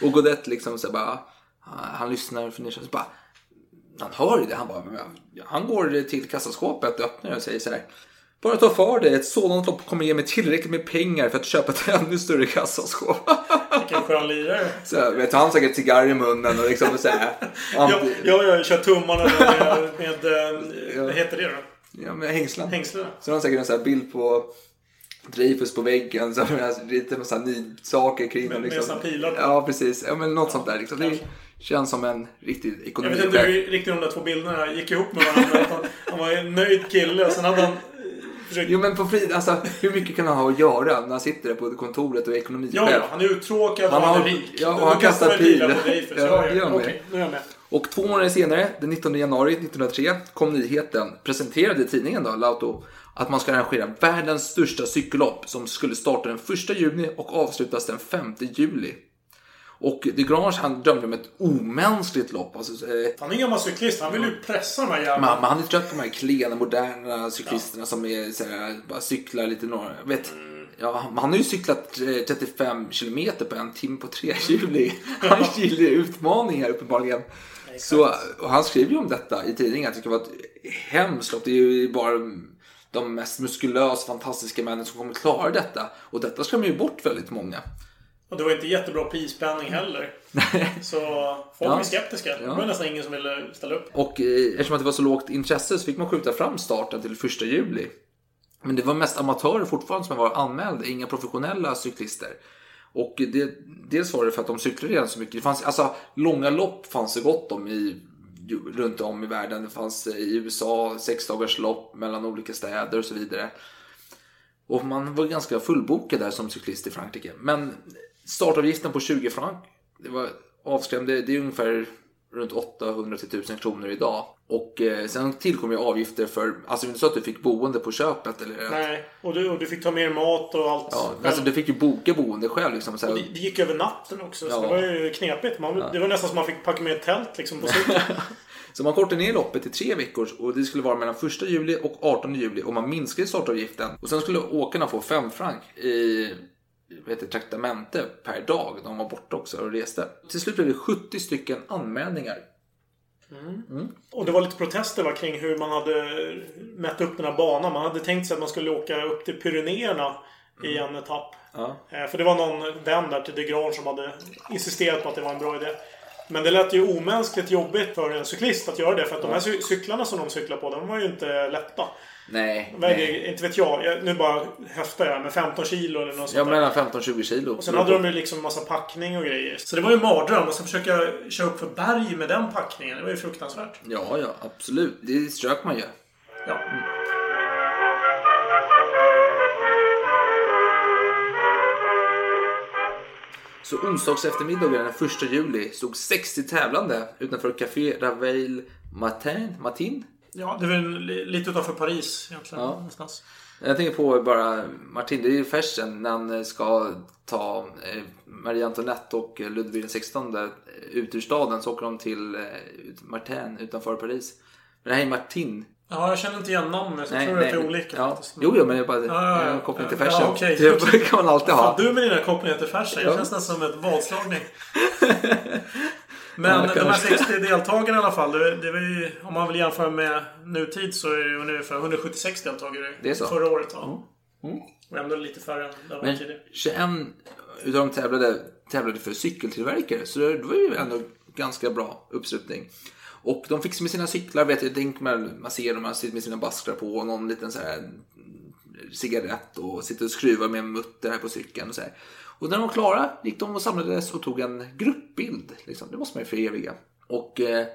och Godett liksom så bara, han lyssnar och funderar så bara, han hör ju det. Han bara, han går till kassaskåpet och öppnar och säger så här. Bara ta för dig, ett sådant lopp kommer ge mig tillräckligt med pengar för att köpa ett ännu större kassaskåp. Vilken skön lirare. Så vet, han säkert cigarr i munnen och liksom så här. Jag, anti- jag, jag kör tummarna med, med, med vad heter det då? Ja, med hängslen. Hängslena. Så har han säkert en sån här bild på Dreyfus på väggen. Så lite med här saker kring Med- med Liksom. såna pilar på. Ja, precis. Ja, men något sånt där. Liksom. Det känns som en riktig Jag ekonomi. vet inte hur riktigt de där två bilderna gick ihop med varandra. Han, han var en nöjd kille och sen hade han försökt... Jo, men på frid, alltså, hur mycket kan han ha att göra när han sitter där på kontoret och är ekonomichef? Ja, ja, han är uttråkad och Han han, har- är rik. ja, och han kastar pil. på Dreyfus. Ja, Ja, ja, han Okej, nu är jag med. Och två månader senare, den 19 januari 1903, kom nyheten, presenterade i tidningen då, Lauto, att man ska arrangera världens största cykellopp som skulle starta den 1 juni och avslutas den 5 juli. Och de Grange han drömde om ett omänskligt lopp. Alltså, eh, Han är en gammal cyklist. Han vill ju pressa de här jävlarna. man, han är trött på de här klena, moderna cyklisterna som är så här, bara cyklar lite norr. Vet, ja, han har ju cyklat eh, 35 kilometer på en timme på tre juli. Han gillar utmaningar uppenbarligen. Så, och han skriver ju om detta i tidningen. Att det ska vara ett hemskt lopp. Det är ju bara de mest muskulösa, fantastiska männen som kommer klara detta. Och detta skrämmer ju bort väldigt månnga. Och det var inte jättebra prisspänning heller. Så folk Ja. skeptiska. Det var nästan ingen som ville ställa upp. Och eh, eftersom att det var så lågt intresse så fick man skjuta fram starten till 1 juli. Men det var mest amatörer fortfarande som var anmälda, inga professionella cyklister. Och det, dels var det för att de cyklade redan så mycket. Det fanns, alltså, långa lopp fanns det gott om i, runt om i världen. Det fanns eh, i USA sexdagars lopp mellan olika städer och så vidare. Och man var ganska fullbokad där som cyklist i Frankrike. Men startavgiften på 20 franc, det var avskrämd. Det, är ungefär runt 800 till 1000 kronor idag. Och eh, sen tillkom ju avgifter för, alltså det är inte så att du fick boende på köpet eller? Nej, och du, och du fick ta med mat och allt. Ja, själv. alltså du fick ju boka boende själv liksom. Så här, det, det gick över natten också, så Ja. det var ju knepigt. Man, Det var nästan som man fick packa med ett tält liksom på slutet. Så man kortade ner loppet till tre veckor och det skulle vara mellan 1 juli och 18 juli och man minskade startavgiften. Och sen skulle åkarna få 5 franc i heter, det, traktamente per dag. De var borta också och reste. Till slut blev det 70 stycken anmälningar. Och det var lite protester va, kring hur man hade mätt upp den här banan. Man hade tänkt sig att man skulle åka upp till Pyrenéerna i en etapp. Ja. Eh, För det var någon vän där till De Grange som hade insisterat på att det var en bra idé. Men det lät ju omänskligt jobbigt för en cyklist att göra det. För att de här cy- cyklarna som de cyklar på, de var ju inte lätta. Nej. Väger, nej. inte vet jag, jag, nu bara höftar jag, men 15 kilo eller något sånt där. mellan 15-20 kilo. Och sen hade de ju liksom massa packning och grejer. Så det var ju en mardröm. Och sen försöka köra upp för berg med den packningen. Det var ju fruktansvärt. Ja, ja, absolut. Det strök man ju. Ja. Så onsdags eftermiddagen den 1 juli stod 60 tävlande utanför Café Ravel Matin. Matin? Ja, det en, li- lite utanför Paris egentligen. Ja. Någonstans. Jag tänker på bara Martin, det är ju färsen när han ska ta eh, Marie Antoinette och Ludvig 16 ut ur staden så åker de till eh, Martin utanför Paris. Men det här är Martin. Ja, jag känner inte igen namnet. Jag tror att det är olika ja. Jo, jo, men är bara Ja, ja, ja. koppling till Ja, färsen. okej. Det kan man alltid ha. Fan, du med dina kopplingar till färsen. Det Ja. känns nästan som ett vadslagning. Men de här kanske. 60 deltagarna i alla fall. Det, var ju, om man vill jämföra med nutid så är det ungefär 176 deltagare Det är så? förra året. Ja. Mm. Och ändå lite färre än det var tidigare. 21 utav dem tävlade, tävlade för cykeltillverkare. Så det var ju ändå ganska bra uppslutning. Och de fick med sina cyklar, vet jag, tänk man, ser dem, man sitter med sina baskrar på och någon liten så här mm, cigarett och sitter och skruvar med en mutter här på cykeln och så här. Och när de var klara gick de och samlades och tog en gruppbild. Liksom. Det måste man ju föreviga. Och eh,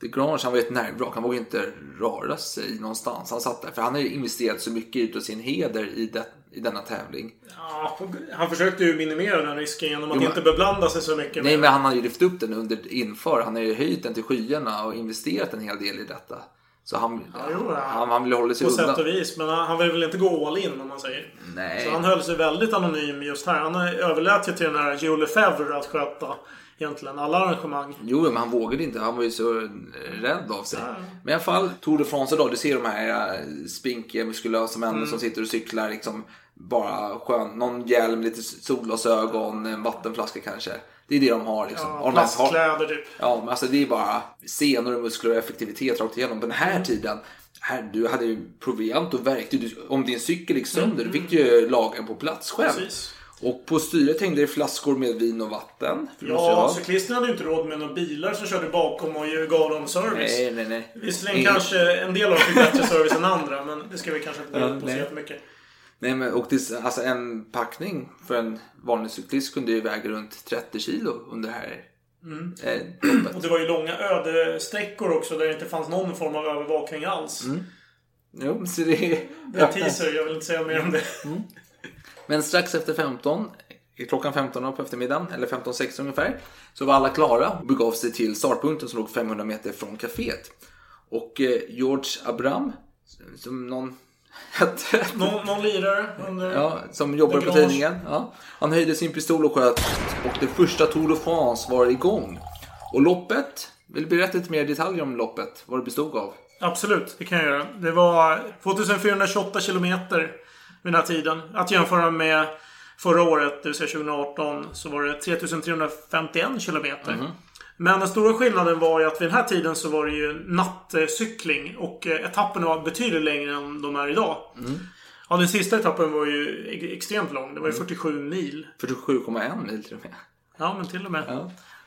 de Grange, han var ju ett nervvrak. Han vågade inte röra sig någonstans. Han satt där, för han har ju investerat så mycket utav sin heder i, det, i denna tävling. Ja, han försökte ju minimera den risken genom att Jo, inte beblanda sig så mycket. Nej, men han har ju lyft upp den under inför. Han har ju höjt den till skyarna och investerat en hel del i detta. Så han, ja. han, han vill hålla sig På undan. sätt och vis. Men han han vill väl inte gå all in om man säger. Nej. Så han höll sig väldigt anonym just här. Han överlät ju till den här Joe Lefebvre att sköta egentligen alla arrangemang. Jo, men han vågade inte. Han var ju så rädd av sig. Men i alla fall, Tour de France idag. Du ser de här äh, spinkiga, muskulösa männen Mm. som sitter och cyklar liksom bara skön. Någon hjälm, lite solglasögon, en vattenflaska kanske. Det är det de har liksom. Ja, plastkläder typ. Ja, men alltså det är bara senor och muskler och effektivitet rakt igenom. På den här tiden, här, du hade ju proviant och verktyg. Om din cykel gick sönder, du fick ju laga den på plats själv. Precis. Och på styret hängde det flaskor med vin och vatten. Ja, cyklisterna hade ju inte råd med några bilar som körde bakom och gav dem service. Nej, nej, nej. Visserligen kanske en del av dem fick bättre service än andra, men det ska vi kanske inte gå in på så nej. Nej, men och det, alltså en packning för en vanlig cyklist kunde ju väga runt 30 kilo under det här Mm. eh. Och det var ju långa ödesträckor också där det inte fanns någon form av övervakning alls. Mm. Jo, så det är... Det är en teaser, jag vill inte säga mer om det. Men strax efter 15, klockan 15 på eftermiddagen, eller 15.16 ungefär, så var alla klara och begav sig till startpunkten som låg 500 meter från kaféet. Och eh, George Abram, som någon hette, Någon, någon lirare under... ja, som jobbar på tidningen, ja, han höjde sin pistol och sköt och det första Tour de France var igång. Och loppet, vill du berätta lite mer detaljer om loppet? Vad det bestod av? Absolut, det kan jag göra. Det var 2428 kilometer vid den här tiden. Att jämföra med förra året, det vill säga 2018, så var det 3351 kilometer. Men den stora skillnaden var ju att vid den här tiden så var det ju nattcykling. Och eh, etapperna var betydligt längre än de är idag. Ja, den sista etappen var ju extremt lång. Det var ju 47 mil. 47,1 mil till och med. Ja, men till och med.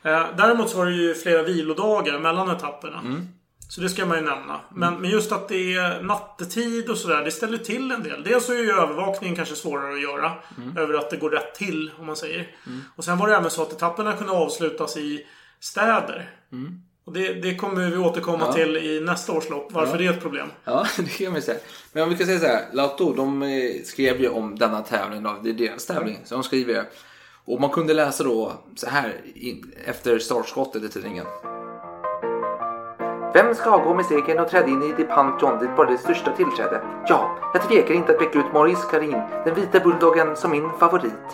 Eh, däremot så var det ju flera vilodagar mellan etapperna. Så det ska man ju nämna. Men, men just att det är nattetid och sådär, det ställer till en del. Dels så är ju övervakningen kanske svårare att göra. Över att det går rätt till, om man säger. Och sen var det även så att etapperna kunde avslutas i städer. Och det, det kommer vi återkomma Ja. till i nästa års lopp. Varför Ja. det är ett problem. Ja, det kan man säga. Men om vi kan säga så här. Lauto, de eh, skrev ju om denna tävling. Då. Det är deras tävling. Så de skriver det. Och man kunde läsa då så här efter startskottet i tidningen. Vem ska avgå med segern och trädde in i Dipantion dit var det största tillträde? Ja, jag tvekar inte att peka ut Maurice Karin, den vita bulldoggen, som min favorit.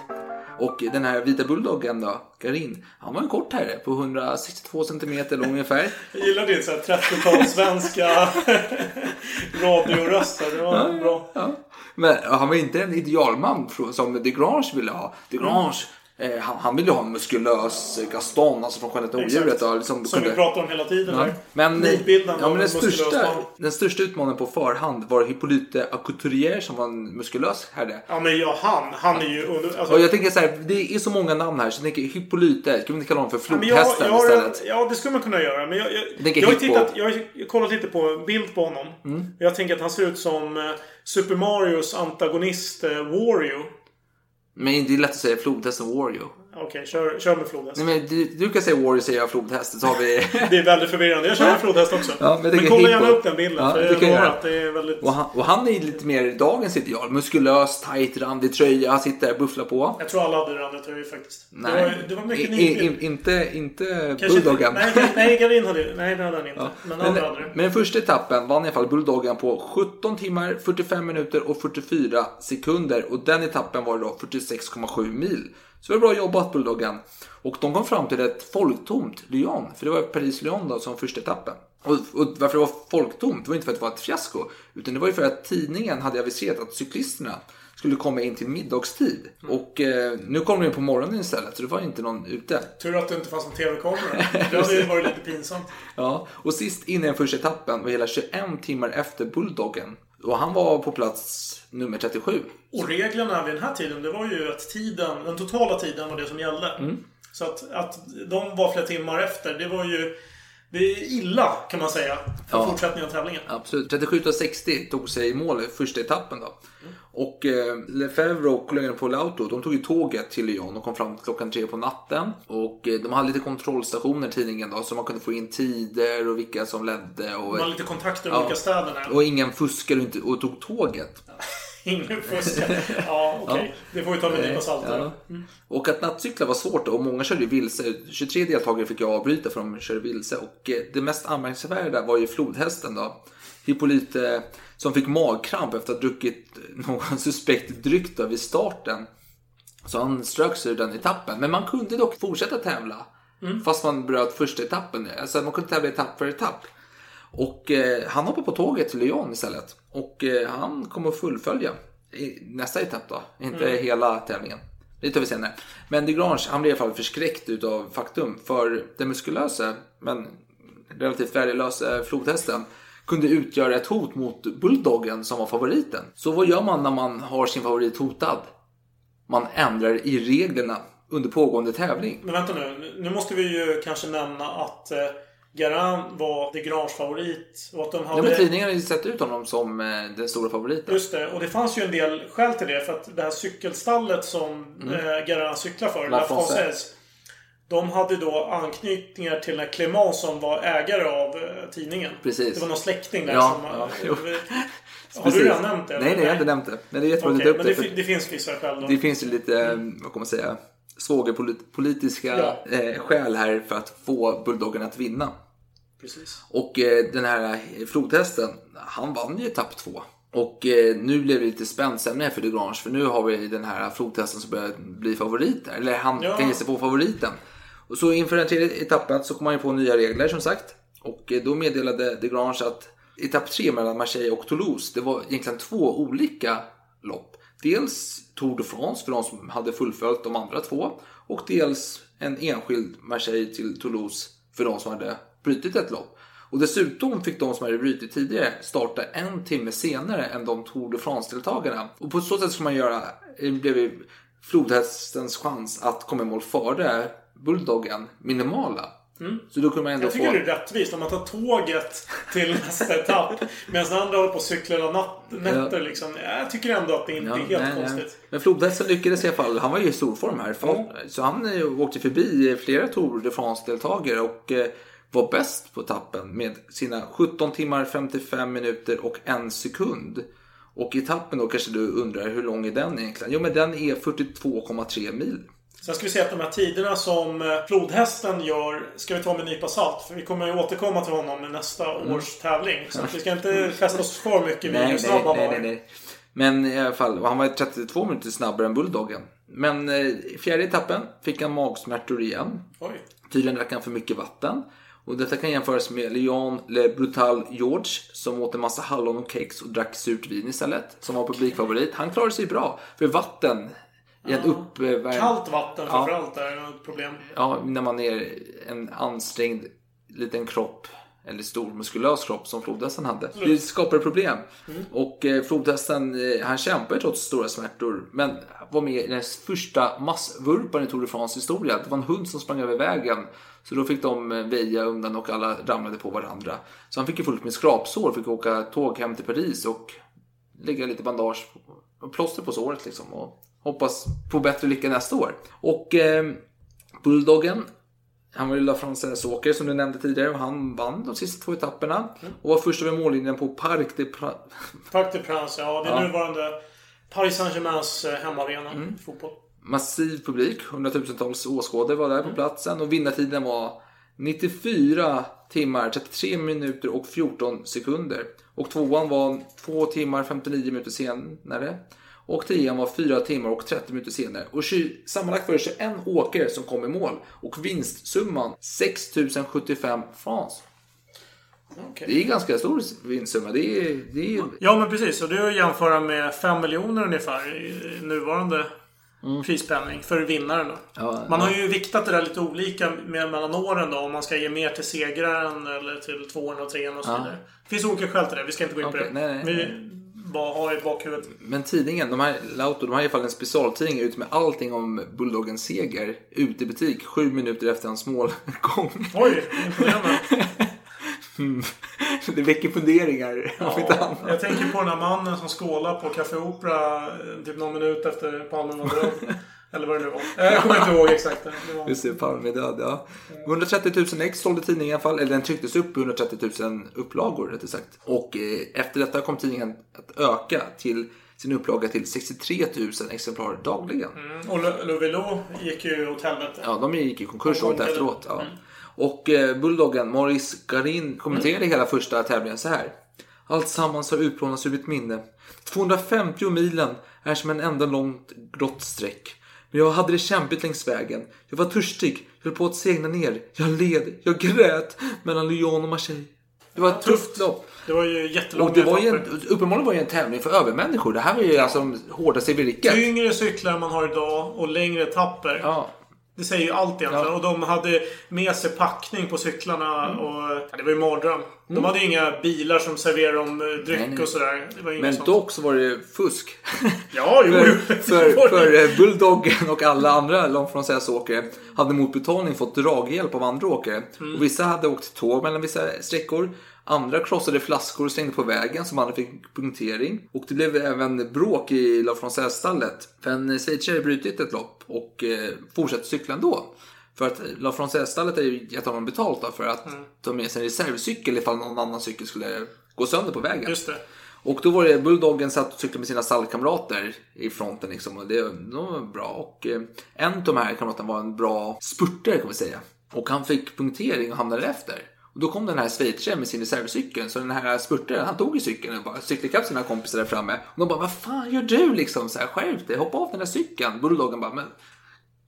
Och den här vita bulldoggen då, Karin, han var en kort herre på 162 centimeter lång ungefär. Jag gillar din så här 30-tal svenska radioröster. Det var bra. Ja. Men han var inte en idealman som De Grange ville ha. De Grange, Eh, han, han ville ju ha en muskulös eh, Gaston, alltså från Skönheten och odjuret. Liksom, Som vi kunde- pratar om hela tiden. Ja. Men, Nidbilden ja, men den, största, den största utmaningen på förhand var Hippolyte Acouturier som var en muskulös herre. Ja, men ja, han. Han är ju under... Alltså, Och jag tänker så här, det är så många namn här så jag tänker Hippolyte, ska vi inte kalla honom för Ja, flodhästen har istället? ja, det skulle man kunna göra. Men jag, jag, jag, har, tittat, jag har kollat lite på en bild på honom. Mm. Jag tänker att han ser ut som eh, Super Marios antagonist eh, Wario. Men det är lätt att säga flodhästen Wario. Okej, kör, kör med flodhäst. Nej, men du, du kan säga Wario säger jag flodhäst, så har vi... Det är väldigt förvirrande. Jag kör med flodhäst också. Ja, men men kolla gärna upp den bilden. Ja, för det jag att det är väldigt... och, han, och han är lite mer dagens ideal. Muskulös, tight, randig tröja, sitter där och bufflar på. Jag tror alla hade den andra tröjan faktiskt. Nej, Det, var, det var mycket I- nidbild. i- inte, inte Bulldoggen. Nej, nej, Garin hade Nej, det hade han inte. Ja. Men Men, andra hade men den första etappen vann i alla fall Bulldoggen på 17 timmar, 45 minuter och 44 sekunder. Och den etappen var då 46,7 mil. Så det var bra jobbat Bulldoggen. Och de kom fram till ett folktomt Lyon. För det var Paris-Lyon då som första etappen. Och, och varför det var folktomt det var inte för att det var ett fiasko. Utan det var ju för att tidningen hade aviserat att cyklisterna skulle komma in till middagstid. Och eh, nu kom de in på morgonen istället så det var inte någon ute. Tur att det inte fanns någon TV-kamera. Det hade ju varit lite pinsamt. Ja, och sist in i den första etappen var hela 21 timmar efter Bulldoggen. Och han var på plats nummer 37. Och reglerna vid den här tiden, det var ju att tiden, den totala tiden var det som gällde. Mm. Så att, att de var flera timmar efter, det var ju... Det är illa, kan man säga, för Ja. fortsättningen av tävlingen. Absolut. 37 av 60 tog sig i mål i första etappen då. Och eh, Lefebvre och kollegorna på Lauto, de tog ju tåget till Lyon och kom fram klockan tre på natten. Och eh, de hade lite kontrollstationer tidningen då, så man kunde få in tider och vilka som ledde. Och, Man har lite kontakter med Ja. olika städerna. och ingen fuskade och, inte, och tog tåget. Ingen fusk. Ja, okej. Det får vi ta med en nypa salt. Ja. Mm. Och att nattcykla var svårt och många körde ju vilse. 23 deltagare fick jag avbryta för de körde vilse. Och eh, det mest anmärkningsvärda var ju flodhästen då. Hippolyte som fick magkramp efter att ha druckit någon suspekt dryck då vid starten. Så han strök sig ur den etappen. Men man kunde dock fortsätta tävla. Fast man bröt första etappen. Alltså man kunde tävla etapp för etapp. Och eh, han hoppade på tåget till Lyon istället. Och eh, han kommer att fullfölja nästa etapp då. Inte Mm. hela tävlingen. Det tar vi senare. Men Degrange, han blev i alla fall förskräckt utav faktum. För den muskulösa, men relativt värdelösa flodhästen kunde utgöra ett hot mot Bulldoggen som var favoriten. Så vad gör man när man har sin favorit hotad? Man ändrar i reglerna under pågående tävling. Men vänta nu. Nu måste vi ju kanske nämna att eh, Garan var de Grange favorit. Och att de Ja, hade... men tidningen har ju sett ut honom som eh, den stora favoriten. Just det, och det fanns ju en del skäl till det. För att det här cykelstallet som Mm. eh, Garan cyklar för, La La Française. De hade då anknytningar till den Clément som var ägare av eh, tidningen. Precis. Det var någon släkting där Ja, som... ja, har Precis. du redan nämnt det? Nej, nej, jag har inte nämnt det. Men det är jättebra att du tar men upp det, det. det finns vissa skäl då. Det finns ju lite, eh, vad kan man säga, svågerpolitiska Ja. eh, skäl här för att få Bulldoggen att vinna. Precis. Och eh, den här flodhästen, han vann ju etapp två. Och eh, nu blev det lite spänt stämning för Degrange för nu har vi den här flodhästen som börjar bli favorit där. Eller han Ja. kan ge sig på favoriten. Och så inför den tredje etappen så kom man ju på nya regler som sagt. Och eh, då meddelade Degrange att etapp tre mellan Marseille och Toulouse, det var egentligen två olika lopp. Dels Tour de France för de som hade fullföljt de andra två. Och dels en enskild Marseille till Toulouse för de som hade brutit ett lopp. Och dessutom fick de som hade brutit tidigare starta en timme senare än de Tour de France-deltagarna. Och på så sätt ska man göra, eh, blev flodhästens chans att komma i mål före Bulldoggen minimala. Så då kunde man ändå Jag tycker få... det är rättvist om man tar tåget till nästa etapp medan den andra håller på och cyklar hela natt, nätter liksom. Jag tycker ändå att det inte Ja, är helt nej, nej. konstigt. Men flodhästen lyckades i alla fall. Han var ju i stor form här. Så han eh, åkte förbi flera Tour de France-deltagare och eh, var bäst på tappen med sina 17 timmar 55 minuter och en sekund. Och i tappen då kanske du undrar hur lång är den egentligen? Jo men den är 42,3 mil. Sen ska vi se att de här tiderna som eh, flodhästen gör ska vi ta med en nypa salt. För vi kommer ju återkomma till honom i nästa Mm. års tävling. Så vi ska inte fästa oss för mycket vid hur snabb han var. Men i alla fall, han var 32 minuter snabbare än Bulldoggen. Men eh, i fjärde etappen fick han magsmärtor igen. Oj. Tydligen drack han för mycket vatten. Och detta kan jämföras med Leon Le Brutal George som åt en massa hallon och kex och drack surt vin istället. Som var publikfavorit. Han klarade sig bra. För vatten i en uppvärmd... Kallt vatten Ja. framförallt är ett problem. Ja, när man är en ansträngd liten kropp eller stor muskulös kropp som flodhästen hade. Det skapar problem. Och eh, flodhästen, eh, han kämpar ju trots stora smärtor. Men var med i den första massvurpan i Tour de France historia. Det var en hund som sprang över vägen. Så då fick de eh, väja undan och alla ramlade på varandra. Så han fick ju fullt med skrapsår, fick åka tåg hem till Paris och lägga lite bandage och plåster på såret liksom. Och hoppas på bättre lycka nästa år. Och eh, Bulldoggen han var ju La Française-åkare som du nämnde tidigare och han vann de sista två etapperna. Och var först över mållinjen på Parc des Pra- Parc des Princes, ja. Det är Ja. nuvarande Paris Saint-Germains eh, hemmaarena Mm. fotboll. massiv publik. Hundratusentals åskådare var där på platsen och vinnartiden var 94 timmar, 33 minuter och 14 sekunder. Och tvåan var 2 timmar 59 minuter senare. Och tian var 4 timmar och 30 minuter senare. Och sammanlagt var det 21 åkare som kom i mål. Och vinstsumman 6075 francs. Okej. Det är ganska stor vinstsumma. Det är, det är Ja, men precis. Och det är att jämföra med 5 miljoner ungefär i nuvarande prispenning för vinnaren. Då. Ja, man ja. har ju viktat det där lite olika med, mellan åren då. Om man ska ge mer till segraren eller till tvåan och trean och så Ja. vidare. Det finns olika skäl till det. Vi ska inte gå in Okej, på det. nej, nej, Vi nej. Bara har i bakhuvudet. Men tidningen, de här, Lauto, de har i alla fall en specialtidning ut med allting om Bulldoggens seger ute i butik sju minuter efter hans målgång. Oj, imponerande. Mm. Det väcker funderingar om inte annat. Jag tänker på den här mannen som skålar på Café Opera eh, typ någon minut efter Palme var död. Eller vad det nu var. Jag kommer inte ihåg exakt. Det var... Just det, Palme död, ja. 130 000 ex sålde tidningen i alla fall, eller den trycktes upp i 130 000 upplagor rättare sagt. Och eh, efter detta kom tidningen att öka till sin upplaga till 63 000 exemplar dagligen. Mm. Och Lovelo gick ju åt helvete. Ja, de gick i konkurs året efteråt. Ja. Och eh, Bulldoggen, Maurice Garin, kommenterade hela första tävlingen så här. Allt sammans har utplånats ur mitt minne. 250 milen är som en enda långt grått streck. Men jag hade det kämpigt längs vägen. Jag var törstig, jag höll på att segna ner. Jag led, jag grät mellan Lyon och Marseille. Det var ett tufft lopp. Det var ju jättelånga Och det var ju etapper. en, uppenbarligen var det ju en tävling för övermänniskor. Det här var ju alltså hårdaste i virket. Tyngre cyklar man har idag och längre etapper. Ja. Det säger ju allt egentligen. Ja. Och de hade med sig packning på cyklarna. Mm. Och, ja, det var ju mardröm. De hade ju inga bilar som serverade dem eh, dryck Nej, nej. och sådär. Men sånt. dock så var det fusk. Ja, jo, för, för, för eh, Bulldoggen och alla andra långt från åkare hade mot betalning fått draghjälp av andra åkare. Mm. Och vissa hade åkt tåg mellan vissa sträckor. Andra krossade flaskor och stängde på vägen som andra fick punktering. Och det blev även bråk i La Française-stallet. För en schweizare brutit ett lopp och eh, fortsatte cykla ändå. För att La Française-stallet är ju gett honom betalt för att Mm. ta med sig en reservcykel ifall någon annan cykel skulle gå sönder på vägen. Just det. Och då var det Bulldoggen satt och cyklade med sina stallkamrater i fronten liksom. Och det de var bra. Och eh, en av de här kamraterna var en bra spurtare kan vi säga. Och han fick punktering och hamnade efter. Och då kom den här schweizaren med sin reservcykel. Så den här spurtaren, han tog i cykeln och bara cyklade ikapp sina kompisar där framme. Och de bara, vad fan gör du liksom? Så här, skärp dig, hoppa av den där cykeln. Bulldoggen bara, men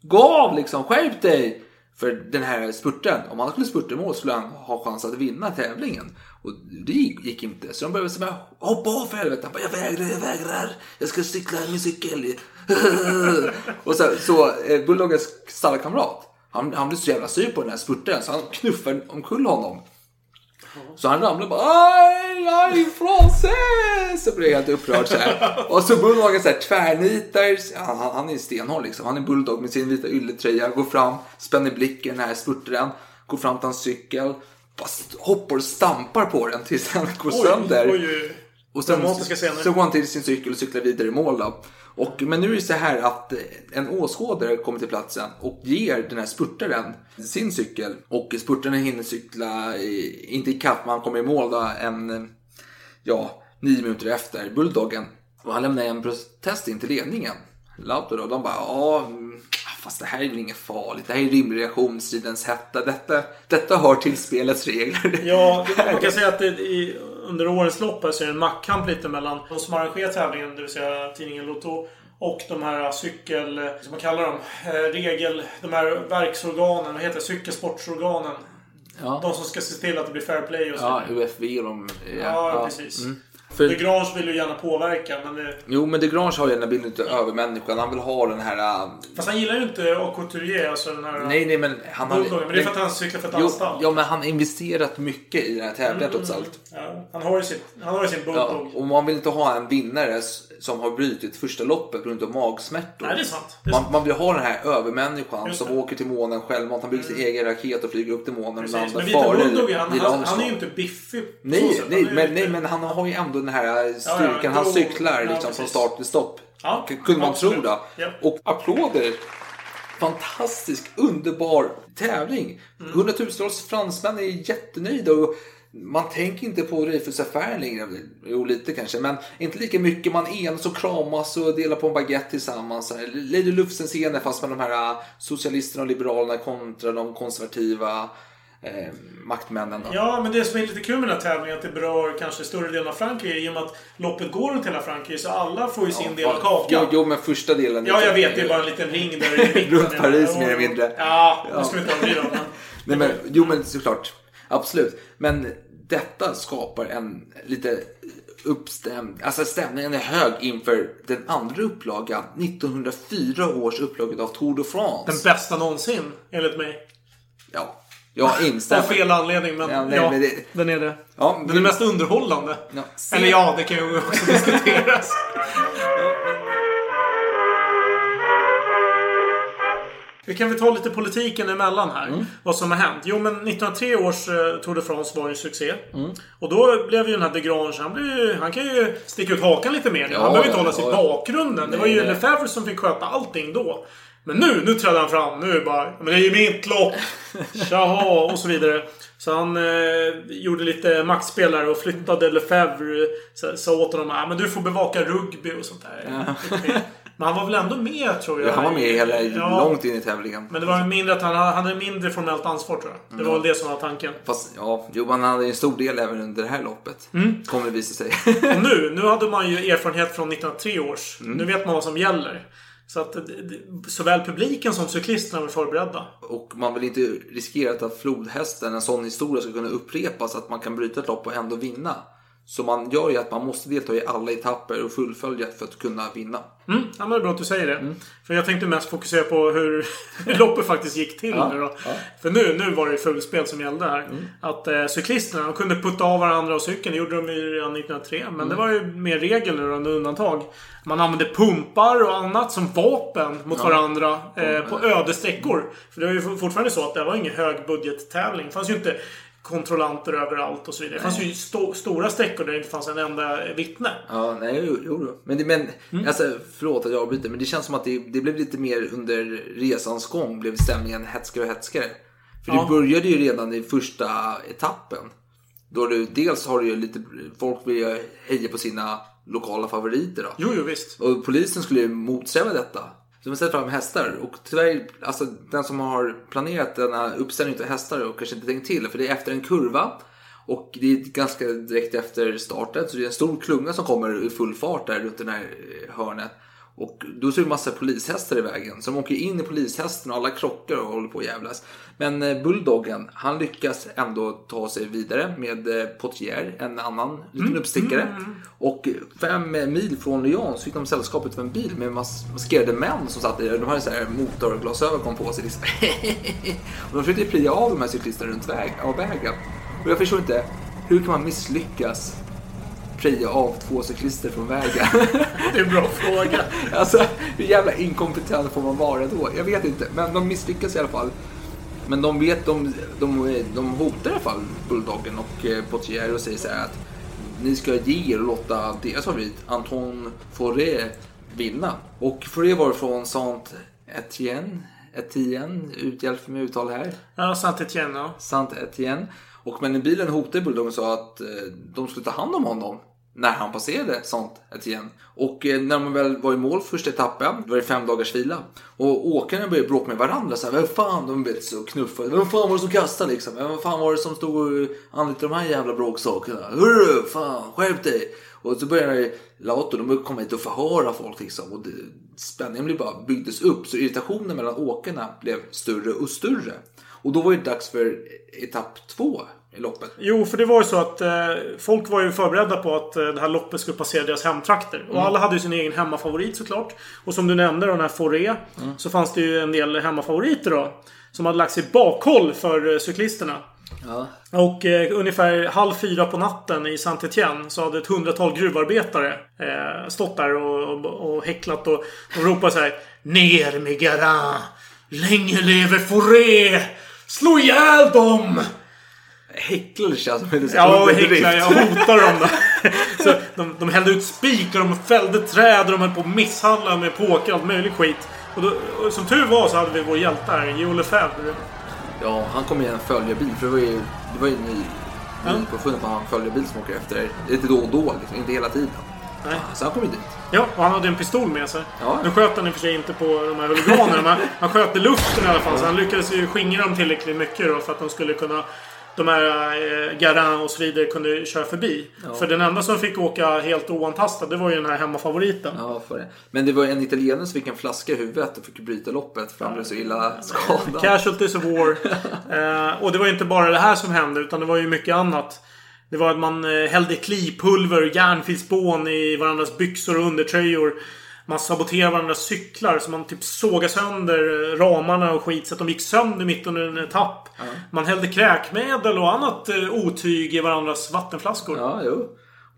gå av liksom, skärp dig! För den här spurten, om han skulle spurta i mål skulle han ha chans att vinna tävlingen. Och det gick inte. Så de började säga hoppa av för helvete. Han bara, jag vägrar, jag vägrar. Jag ska cykla min cykel. och så, så eh, Bulldoggens stallkamrat, han, han blev så jävla sur på den här spurten så han knuffade omkull honom. Så han ramlade bara aj, aj, français! Så blev jag helt upprörd så här. Och så Bulldoggen så här tvärnitar. Han, han, han är stenhård liksom. Han är Bulldog med sin vita ylletröja. Går fram, spänner blicken den här spurtaren. Går fram till hans cykel. Bara hoppar och stampar på den tills den går sönder. Oj, oj. Och sen så går han till sin cykel och cyklar vidare i mål då. Och, men nu är det så här att eh, en åskådare kommer till platsen och ger den här spurtaren sin cykel. Och spurtaren hinner cykla, i, inte i kapp, men han kommer i mål då en, ja, nio minuter efter Bulldoggen. Och han lämnar en protest in till ledningen. Lauto då, de bara, ja, mm, fast det här är väl inget farligt. Det här är rimlig reaktion, stridens hetta. Detta, detta hör till spelets regler. Ja, man kan säga att det, i, under årens lopp här så är det en maktkamp lite mellan de som arrangerar tävlingen, det vill säga tidningen Lotto, och de här cykel... Som man kallar dem? Eh, regel... De här verksorganen, vad heter det? Cykelsportsorganen. Ja. De som ska se till att det blir fair play och så Ja. UFV och de... Ja, precis. För- De Grange vill ju gärna påverka, men det... Jo, men de Grange har ju den här bilden av övermänniskan. Han vill ha den här... äh, Fast han gillar ju inte Couturier, alltså den här... Nej, nej, men han har... Men det är för att han cyklar för ett jo, annat stall. Ja, men han har investerat mycket i den här tävlingen trots allt. Ja, han har ju sin, han har ju sin Ja, Bulldog. och man vill inte ha en vinnare som har brutit första loppet på grund av magsmärtor. Nej, det är sant. Det är Man, sant. man vill ha den här övermänniskan som. Mm. åker till månen själv. Han bygger sin egen raket och flyger upp till månen. Precis. Men Vita före Bulldogen, han, han, han är ju inte biffig Nej, nej, men, nej, men han har ju ändå den här styrkan. han då- cyklar ja, liksom från precis. start till stopp. Ja, Kunde man absolut. tro då. Ja. Och applåder. Fantastisk, underbar tävling. Mm. Hundratusentals fransmän är jättenöjda. Och man tänker inte på Dreyfusaffären längre. Jo, lite kanske. Men inte lika mycket. Man enas och kramas och delar på en baguette tillsammans. Lady Lufsen-scenen fast med de här äh, socialisterna och liberalerna kontra de konservativa eh, maktmännen. Ja, men det som är lite kul med den här tävlingen är att det berör kanske större delen av Frankrike. I och med att loppet går runt hela Frankrike så alla får ju sin del av kakan. Jo, jo, men första delen. Ja, jag vet. Det är bara en liten ring där i mitten. Runt Paris, mer eller mindre. Ja, nu ska vi inte överdriva. men- Nej, men, jo, men såklart. Absolut. Men detta skapar en lite uppstämd... Alltså stämningen är hög inför den andra upplagan. 1904 års upplaga av Tour de France. Den bästa någonsin, enligt mig. Ja, Av instämmer. fel anledning, men Ja, ja, nej, men det- den är det. Ja, Den är mest underhållande. Ja, se- Eller ja, det kan ju också diskuteras. Vi kan väl ta lite politiken emellan här. Mm. Vad som har hänt. Jo, men 1903 års eh, Tour de France var ju en succé. Mm. Och då blev ju den här de Grange, han, blev, ju- han kan ju sticka ut hakan lite mer. Ja, han behöver inte ja, hålla sig i ja. bakgrunden. Det Nej, var ju. Lefebvre som fick sköta allting då. Men nu, nu trädde han fram. Nu bara, men det är ju mitt lopp. Tjaha, och så vidare. Så han eh, gjorde lite maktspelare och flyttade Lefebvre. Så, sa åt honom att men du får bevaka rugby och sånt där. Men han var väl ändå med tror jag. Ja, han var med hela, Ja, långt in i tävlingen. Men det var mindre att han han hade mindre formellt ansvar tror jag. Det var väl det som var tanken. Fast ja, jo, man hade en stor del även under det här loppet. Mm. Kommer det visa sig. Och nu, nu hade man ju erfarenhet från 1903 års. Mm. Nu vet man vad som gäller. Så att såväl publiken som cyklisterna var förberedda. Och man vill inte riskera att flodhästen, en sån historia, ska kunna upprepas. Att man kan bryta ett lopp och ändå vinna. Så man gör ju att man måste delta i alla etapper och fullfölja för att kunna vinna. Mm, ja, men det är bra att du säger det. Mm. För jag tänkte mest fokusera på hur, loppet faktiskt gick till Ja, nu då. ja. För nu, nu var det ju fullspel som gällde här. Mm. Att eh, cyklisterna de kunde putta av varandra och cykeln. Det gjorde de ju redan 1903. Men Mm. det var ju mer regel nu än undantag. Man använde pumpar och annat som vapen mot Ja. varandra eh, på öde sträckor. För det var ju fortfarande så att det var ingen högbudgettävling. Det fanns ju inte kontrollanter överallt och så vidare. Det fanns ju sto- stora sträckor där det inte fanns en enda vittne. Ja, nej, jo. jo. Men, det, men Mm. alltså, förlåt att jag avbryter, men det känns som att det, det blev lite mer under resans gång blev stämningen hetskare och hetskare. För Ja. det började ju redan i första etappen. Då du, dels har du ju lite, folk vill ju heja på sina lokala favoriter då. Jo, jo visst. Och polisen skulle ju motsäga detta. Så de ställde fram hästar. Och tyvärr, alltså den som har planerat denna uppställning av hästar och kanske inte tänkt till. För det är efter en kurva. Och det är ganska direkt efter starten. Så det är en stor klunga som kommer i full fart där runt det här eh, hörnet. Och då är det massa polishästar i vägen. Så de åker in i polishästen och alla krockar och håller på att jävlas. Men eh, Bulldoggen, han lyckas ändå ta sig vidare med eh, Potier, en annan liten uppstickare. Och fem mil från Lyon så fick de sällskapet av en bil med mas- maskerade män som satt i De hade så här motorglasögon på sig. Liksom. och de försökte plia av de här cyklisterna runt väg, av vägen. Och jag förstår inte, hur kan man misslyckas pria av två cyklister från vägen? Det är en bra fråga. Alltså, hur jävla inkompetent får man vara då? Jag vet inte, men de misslyckas i alla fall. Men de vet, de, de, de hotar i alla fall Bulldoggen och eh, Potier och säger så här att ni ska ge er och låta deras favorit Anton Foré vinna. Och Foré var från Saint Etienne, Etienne, uthjälp med uttal här. Ja, Saint-Étienne ja. Saint Etienne. Och men bilen hotade Bulldoggen och sa att eh, de skulle ta hand om honom när han passerade sånt Etienne. Och eh, när man väl var i mål första etappen då var det fem dagars vila. Och åkarna började bråka med varandra. Så här, vem fan, de blev så knuffade. Vem fan var det som kastade liksom? Vem fan var det som stod och anlitade de här jävla bråksakerna? Hörru, fan, skärp dig! Och så började Lato, de började komma hit och förhöra folk liksom. Och det, spänningen blev bara byggdes upp. Så irritationen mellan åkarna blev större och större. Och då var det dags för etapp två i loppet. Jo, för det var ju så att eh, folk var ju förberedda på att eh, det här loppet skulle passera deras hemtrakter. Och alla hade ju sin egen hemmafavorit såklart. Och som du nämnde, den här Foré. Så fanns det ju en del hemmafavoriter då. Som hade lagt sig bakhåll för eh, cyklisterna. Ja. Och eh, ungefär halv fyra på natten i saint Etienne så hade ett hundratal gruvarbetare eh, stått där och, och, och häcklat och de ropade så här Ner med Garin! Länge leve Foré! Slå ihjäl dem! Häcklade känns som en Ja, häcklar. Jag hotar dem där. Så de, de hällde ut spik och de fällde träd och de höll på att misshandla med påkar allt möjligt skit. Och, då, och som tur var så hade vi vår hjälte här, Joe Lefebvre. Ja, han kom i en följarbil. För det var ju, det var ju ny, Ja. nypåfunnet på han följarbil som åker efter lite då och då, liksom, inte hela tiden. Nej. Så han kom ju dit. Ja, och han hade en pistol med sig. Ja. Nu sköt han i och för sig inte på de här huliganerna, han sköt i luften i alla fall. Så han lyckades ju skingra dem tillräckligt mycket då för att de skulle kunna... De här eh, Garin och så vidare kunde köra förbi. För den enda som fick åka helt oantastad, det var ju den här hemmafavoriten. Ja, för det. Men det var en italienare som fick en flaska i huvudet och fick bryta loppet för han blev så illa skadad. Casualties of war. eh, och det var ju inte bara det här som hände, utan det var ju mycket annat. Det var att man eh, hällde klipulver och järnfilspån i varandras byxor och undertröjor. Man saboterade varandras cyklar så man typ sågade sönder eh, ramarna och skit så att de gick sönder mitt under en etapp. Man hällde kräkmedel och annat eh, otyg i varandras vattenflaskor. Ja, jo.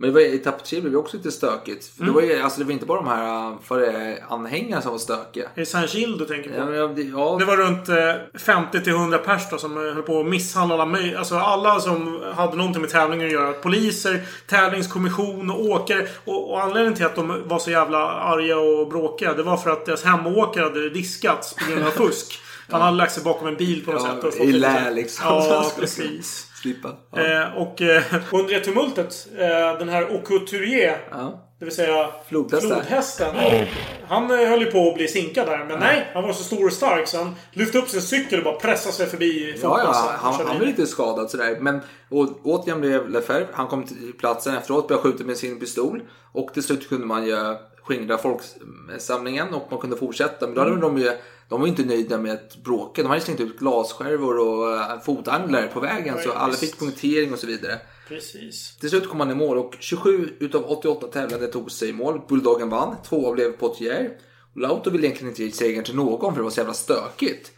Men var, i etapp tre blev också lite stökigt. För Mm. det, var ju, alltså, det var inte bara de här äh, före anhängarna som var stökiga. Är det Saint-Gilles du tänker på? Ja, ja, det, ja, Det var runt eh, 50 till 100 pers då, som eh, höll på att misshandla alla möj- Alltså alla som hade någonting med tävlingen att göra. Poliser, tävlingskommission och åkare. Och, och anledningen till att de var så jävla arga och bråkiga. Det var för att deras hemåkare hade diskats på grund av fusk. Han hade lagt sig bakom en bil på något Ja, sätt. Och i lä liksom. Ja, precis. Slippa. Ja. Eh, och eh, under det tumultet, eh, den här Aucouturier, Ja. det vill säga Flodhästen. flodhästen. Han eh, höll ju på att bli sinkad där. Men nej, han var så stor och stark så han lyfte upp sin cykel och bara pressade sig förbi Ja, ja, han, han blev lite skadad sådär. Men å, återigen blev Lefebvre, han kom till platsen efteråt, började skjuta med sin pistol. Och till slut kunde man ju skingra folksamlingen och man kunde fortsätta. Men då hade de ju, de var inte nöjda med att bråka. De hade slängt ut glasskärvor och äh, fotanglar på vägen. Så alla fick punktering och så vidare. Precis. Till slut kom man i mål och 27 utav 88 tävlande tog sig i mål. Bulldoggen vann. Tvåa blev Potier. Lauto ville egentligen inte ge segern till någon för det var så jävla stökigt.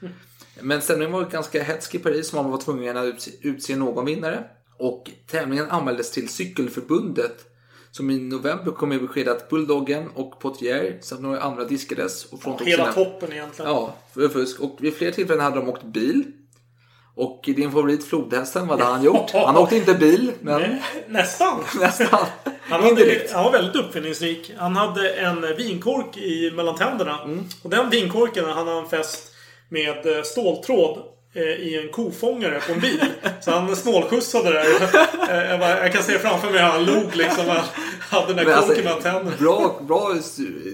Men stämningen var ganska hätsk i Paris så man var tvungen att utse någon vinnare. Och tävlingen anmäldes till Cykelförbundet. Som i november kom med besked att Bulldoggen och Potier samt några andra diskades. Och fråntog Hela sina- toppen egentligen. Ja, för fusk. Och vid flera tillfällen hade de åkt bil. Och din favorit flodhästen, vad hade han gjort? Han åkte inte bil, men Eh, Nästan. nästan. Han, hade, han var väldigt uppfinningsrik. Han hade en vinkork i mellan tänderna. Mm. Och den vinkorken hade han fäst med eh, ståltråd i en kofångare på en bil. Så han snålskjutsade där. Eh, Jag, bara, jag kan se framför mig hur han log liksom. Han hade den där alltså, korken mellan tänderna. bra, bra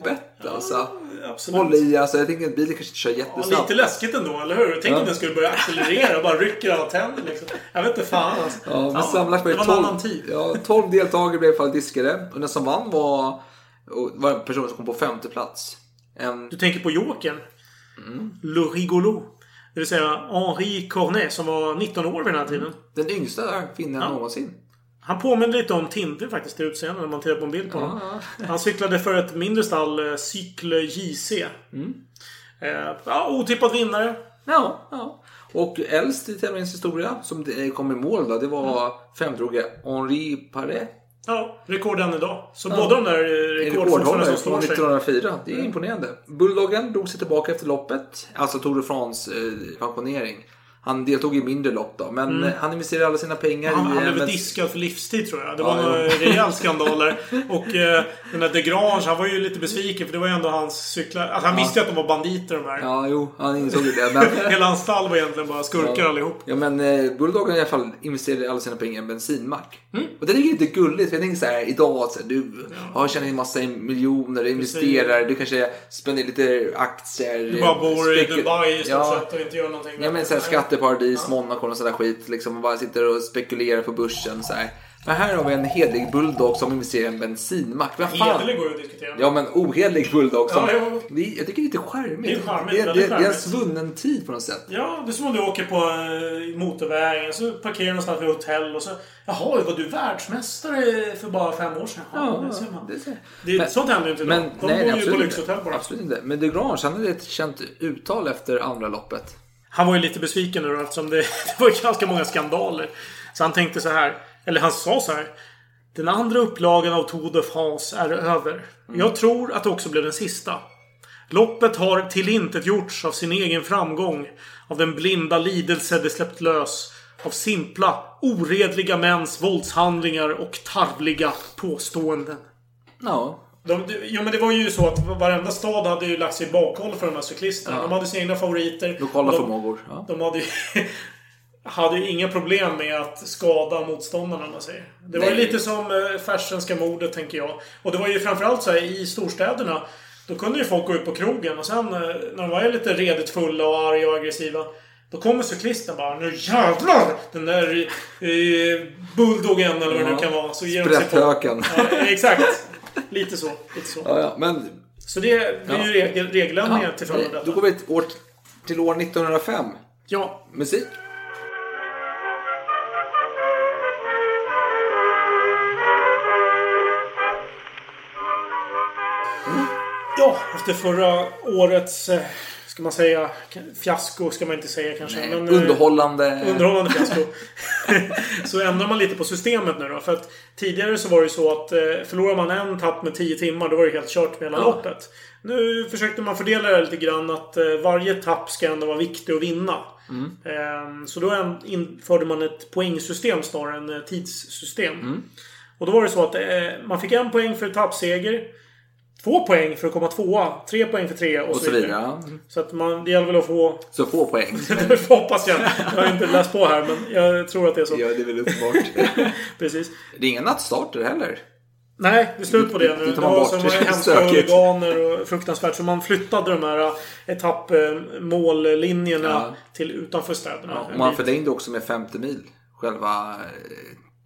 bett alltså. Absolut. Håll i, alltså jag tänker att bilen kanske inte kör Ja, jättesnabbt. lite läskigt ändå, eller hur? Tänk Ja. om den skulle börja accelerera och bara rycker alla tänder liksom. Jag vet inte fan alltså. Ja, men sammanlagt var det det var en 12, annan tid. ja, 12 deltagare blev i alla fall diskade. Och den som vann var, var en person som kom på femte plats. En, Du tänker på Jokern? Mm. Le Rigolo. Det vill säga Henri Cornet som var 19 år vid den här tiden. den yngsta kvinnan Ja. någonsin. Han påminner lite om Tintin faktiskt i utseende när man tittar på en bild på honom. Han cyklade för ett mindre stall, eh, Cycle JC. Mm. Eh, ja, otippad vinnare. Ja, ja. Och äldst i tävlingens historia som kom i mål då, det var femdroge Henri Paré. Ja, rekord än idag. Så båda de där eh, Rekordhållare som står sig. 1904. Det är imponerande. Bulldoggen drog sig tillbaka efter loppet. Alltså Tour de France eh, pensionering. Han deltog i mindre lopp då. Men eh, han investerade alla sina pengar Han, i... han blev bens- diskad för livstid tror jag. Det Ja, var några rejäl skandaler. Och eh, den där Degrange, han var ju lite besviken för det var ju ändå hans cyklar. Alltså, han visste ju att de var banditer de här. Ja, jo, han insåg ju det. Men, Hela hans stall var egentligen bara skurkar Ja. allihop. ja, men eh, Bulldoggen i alla fall investerade alla sina pengar i en bensinmack. Mm. Och det är ju lite gulligt. För jag tänker så här, idag, så här, du har tjänat in massa miljoner, investerar, du kanske spenderar lite aktier. Du bara bor i Dubai i stort Ja. sett och inte gör någonting. Ja men såhär skatteparadis, Monaco och sådär skit. Liksom och bara sitter och spekulerar på börsen så här. Men här har vi en hederlig bulldog som investerar i en bensinmack. Vad fan? Hederlig går ju att diskutera. Ja men ohederlig bulldog. Som, Ja, jo. det, jag tycker det är lite charmigt. Det är charmigt, det, det, det är en svunnen tid på något sätt. Ja, det är som om du åker på eh, motorvägen, så parkerar du någonstans vid hotell och så... Jaha, var du världsmästare för bara fem år sedan? Ja, det ser man. det ser- Det, Men- sånt händer ju inte idag. De nej, bor ju absolut på inte. lyxhotell bara. Absolut inte. Men DeGrange, han hade ett känt uttal efter andra loppet. Han var ju lite besviken nu eftersom det, det var ganska många skandaler. Så han tänkte så här, eller han sa så här. Den andra upplagan av Tour de France är över. Jag tror att det också blev den sista. Loppet har tillintetgjorts av sin egen framgång. Av den blinda lidelse det släppt lös. Av simpla, oredliga mäns våldshandlingar och tarvliga påståenden. Ja. De, jo men det var ju så att varenda stad hade ju lagt sig i bakhåll för de här cyklisterna. Ja. De hade sina egna favoriter. Lokala de, förmågor. Ja. De hade ju hade ju inga problem med att skada motståndarna om man säger. Det var ju Nej. lite som eh, Fersenska mordet tänker jag. Och det var ju framförallt så här i storstäderna. Då kunde ju folk gå ut på krogen och sen eh, när de var lite redigt fulla och arga och aggressiva. Då kommer cyklisten bara Nu jävlar! Den där eh, bulldoggen eller vad det nu kan vara. Så ger de sig på. Sprätthöken. Ja, exakt. Lite så. Lite så. Ja, ja, men Så det blir ju regel, regeländringar till följd av då detta. går vi ett år, till år 1905. Ja, Musik. Ja, efter förra årets, eh, ska man säga, fiasko ska man inte säga kanske. Nej, men, eh, underhållande. Underhållande fiasko. så ändrar man lite på systemet nu då. För att tidigare så var det ju så att eh, förlorar man en tapp med 10 timmar då var det helt kört med hela Ja. loppet. Nu försökte man fördela det lite grann att eh, varje tapp ska ändå vara viktig att vinna. Mm. Ehm, så då införde man ett poängsystem snarare än tidssystem. Mm. Och då var det så att man fick en poäng för etappseger. Två poäng för att komma tvåa. Tre poäng för tre och, Och så vidare. Så att man, det gäller väl att få... Så få poäng. hoppas jag. Jag har inte läst på här men jag tror att det är så. Ja, det är väl uppenbart. Precis. Det är inga nattstarter heller. Nej, det är slut på det nu. Det Det var bort. så många hemska huliganer och fruktansvärt. Så man flyttade de här etappmållinjerna Ja. till utanför städerna. Ja, och man förlängde också med 50 mil. Själva eh,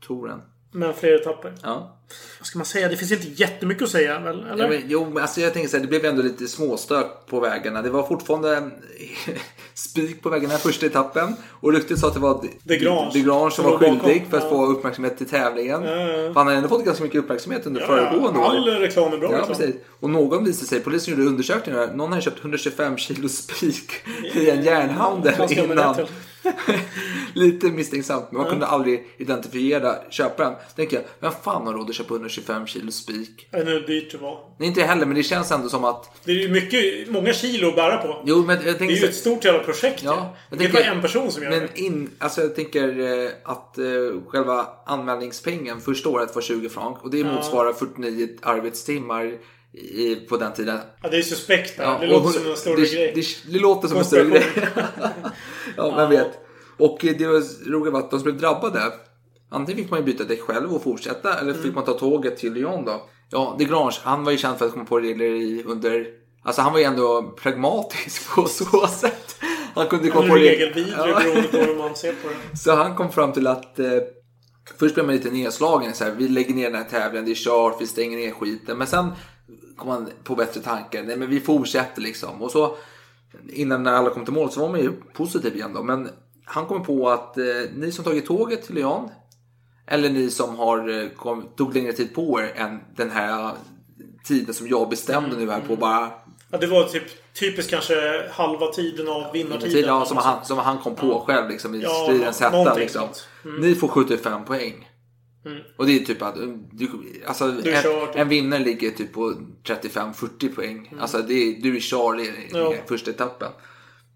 touren. Men fler etapper. Ja. Vad ska man säga? Det finns inte jättemycket att säga väl? Eller? Ja, men, jo, men alltså jag tänker så här, det blev ändå lite småstök på vägarna. Det var fortfarande spik på vägarna första etappen. Och ryktet sa att det var DeGrange. De Grange som Som var var bakom. skyldig för att Ja. få uppmärksamhet till tävlingen. Ja, ja, han hade ändå fått ganska mycket uppmärksamhet under Ja, föregående år. all reklam är bra Ja, reklam. precis. Och någon visade sig, polisen gjorde undersökningar. Någon hade köpt 125 kilo spik i en järnhandel innan. Lite misstänksamt, men man kunde aldrig identifiera köparen. Tänker jag, vem fan har råd köpa 125 kilo spik? Jag vet inte hur dyrt det var. Nej, inte jag heller, men det känns ändå som att... Det är ju mycket, många kilo att bära på. Jo, men jag Det tänker... är ju ett stort jävla projekt Ja, jag Det är bara en person som gör Men det. in, alltså jag tänker eh, att eh, själva anmälningspengen första året var 20 franc och det motsvarar 49 arbetstimmar i, på den tiden. Ja, det är suspekt. Ja, det låter som en större det, grej. Det, det låter som en större grej. Ja, vem vet. Och eh, det var roliga var att de som blev drabbade. Antingen fick man ju byta däck själv och fortsätta eller Mm. fick man ta tåget till Lyon då. Ja, DeGrange, han var ju känd för att komma på regler i, under... Alltså han var ju ändå pragmatisk på så sätt. Han kunde komma på regelvidrig Ja. beroende på hur man ser på det. Så han kom fram till att eh, först blev man lite nedslagen. Så här, vi lägger ner den här tävlingen, det är kört, vi stänger ner skiten. Men sen kom man på bättre tankar. Nej men vi fortsätter liksom. Och så innan när alla kom till mål så var man ju positiv igen då. Men han kom på att eh, ni som tagit tåget till Lyon eller ni som har eh, kom, tog längre tid på er än den här tiden som jag bestämde nu här på bara Ja, det var typ typiskt kanske halva tiden av vinnartiden. Tiden, ja, som, han, som han kom på själv liksom, i Ja, stridens hetta. Liksom. Mm. Ni får 75 poäng. Mm. Och det är typ att um, du, alltså, Du en, en vinnare ligger typ på 35-40 poäng. Alltså det är, du är klar i, Ja. första etappen.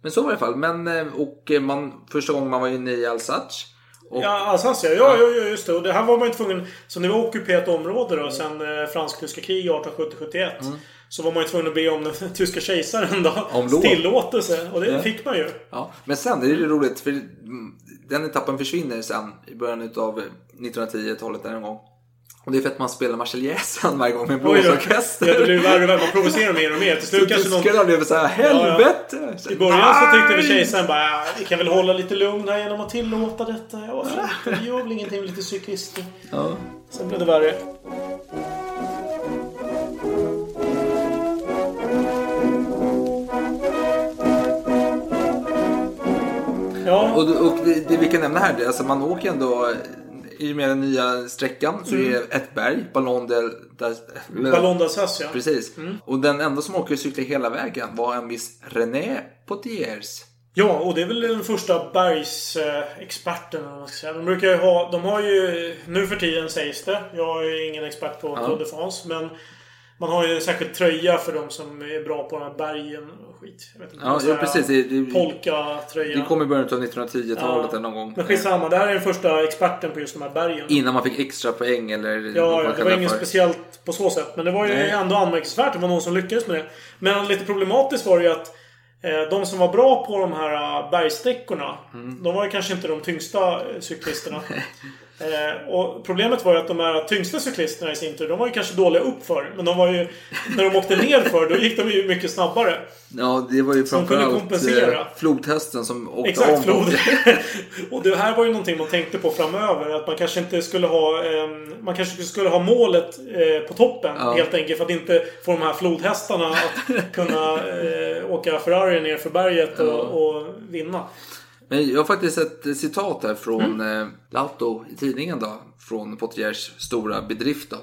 Men så var det i alla fall. Men, eh, och eh, man, första gången man var inne i Alsace. Och, Ja, Alsace ja. Ja, ja, ja, just det. Och det här var man ju tvungen... Så det var ockuperat område då sen eh, fransk-tyska krig 1870-71. Så var man ju tvungen att be om den tyska kejsaren då. Om. Tillåtelse. Och det Ja. fick man ju. Ja, men sen är det roligt för mm, den etappen försvinner sen i början av 1910-talet där en gång. Och det är för att man spelar Marseljäsen varje gång med en blåsorkester. Ja, det blir värre och värre. Man provocerar mer och mer. Till slut kanske någon... tyskarna blev så här, helvete! I början så tyckte väl kejsaren bara "Ja, vi kan väl hålla lite lugn här genom att tillåta detta. Ja, varför inte? Det gör väl ingenting med lite cyklister. Ja. Sen blev det värre. Ja, Och, och det, det vi kan nämna här, det, alltså man åker ändå i och med den nya sträckan så är det ett berg, Ballon de... Där, Ballon d'Alsace ja. Precis. Och den enda som åker och cyklar hela vägen var en viss René Potiers. Ja, och det är väl den första bergsexperten. man ska säga. De brukar ju ha... De har ju... Nu för tiden sägs det. Jag är ingen expert på Ja. Tour de France. Men man har ju en särskild tröja för de som är bra på de här bergen och skit. Jag vet inte, Ja, ja precis. Det, det, Polka-tröja. det kom i början av 1910-talet eller någon gång. Men skitsamma. Det här är den första experten på just de här bergen. Innan man fick extra poäng eller Ja, ja, det var inget speciellt på så sätt. Men det var ju Nej. ändå anmärkningsvärt. Det var någon som lyckades med det. Men lite problematiskt var det ju att eh, de som var bra på de här eh, bergsträckorna. Mm. De var ju kanske inte de tyngsta eh, cyklisterna. Eh, och problemet var ju att de här tyngsta cyklisterna i sin tur, de var ju kanske dåliga uppför. Men de var ju... När de åkte nerför, då gick de ju mycket snabbare. Ja, det var ju framförallt eh, flodhästen som åkte Exakt, om. flod. och det här var ju någonting man tänkte på framöver. Att man kanske inte skulle ha... ehm, man kanske skulle ha målet eh, på toppen. Ja. Helt enkelt för att inte få de här flodhästarna att kunna eh, åka Ferrari ner för berget och, Ja. och vinna. Men jag har faktiskt ett citat här från Mm. eh, Lauto i tidningen då. Från Potiers stora bedrift då.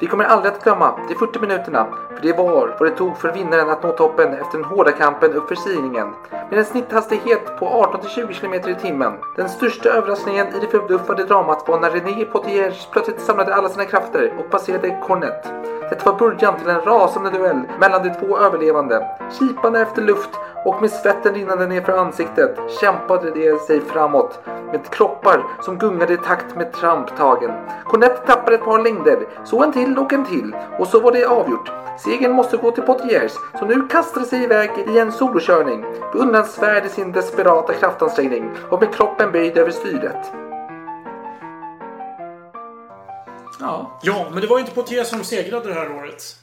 Vi kommer aldrig att glömma de 40 minuterna, för det var vad det tog för vinnaren att nå toppen efter den hårda kampen uppför stigningen. Med en snitthastighet på 18-20 km i timmen. Den största överraskningen i det förbluffade dramat var när René Potiers plötsligt samlade alla sina krafter och passerade Cornet. Det var början till en rasande duell mellan de två överlevande. Kipande efter luft och med svetten rinnande ner för ansiktet kämpade de sig framåt med kroppar som gungade i takt med tramptagen. Cornette tappade ett par längder, så en till och en till och så var det avgjort. Segern måste gå till Potiers som nu kastade sig iväg i en solokörning. Beundransvärd i sin desperata kraftansträngning och med kroppen böjd över styret. Ja, Ja, men det var ju inte Potier som segrade det här året.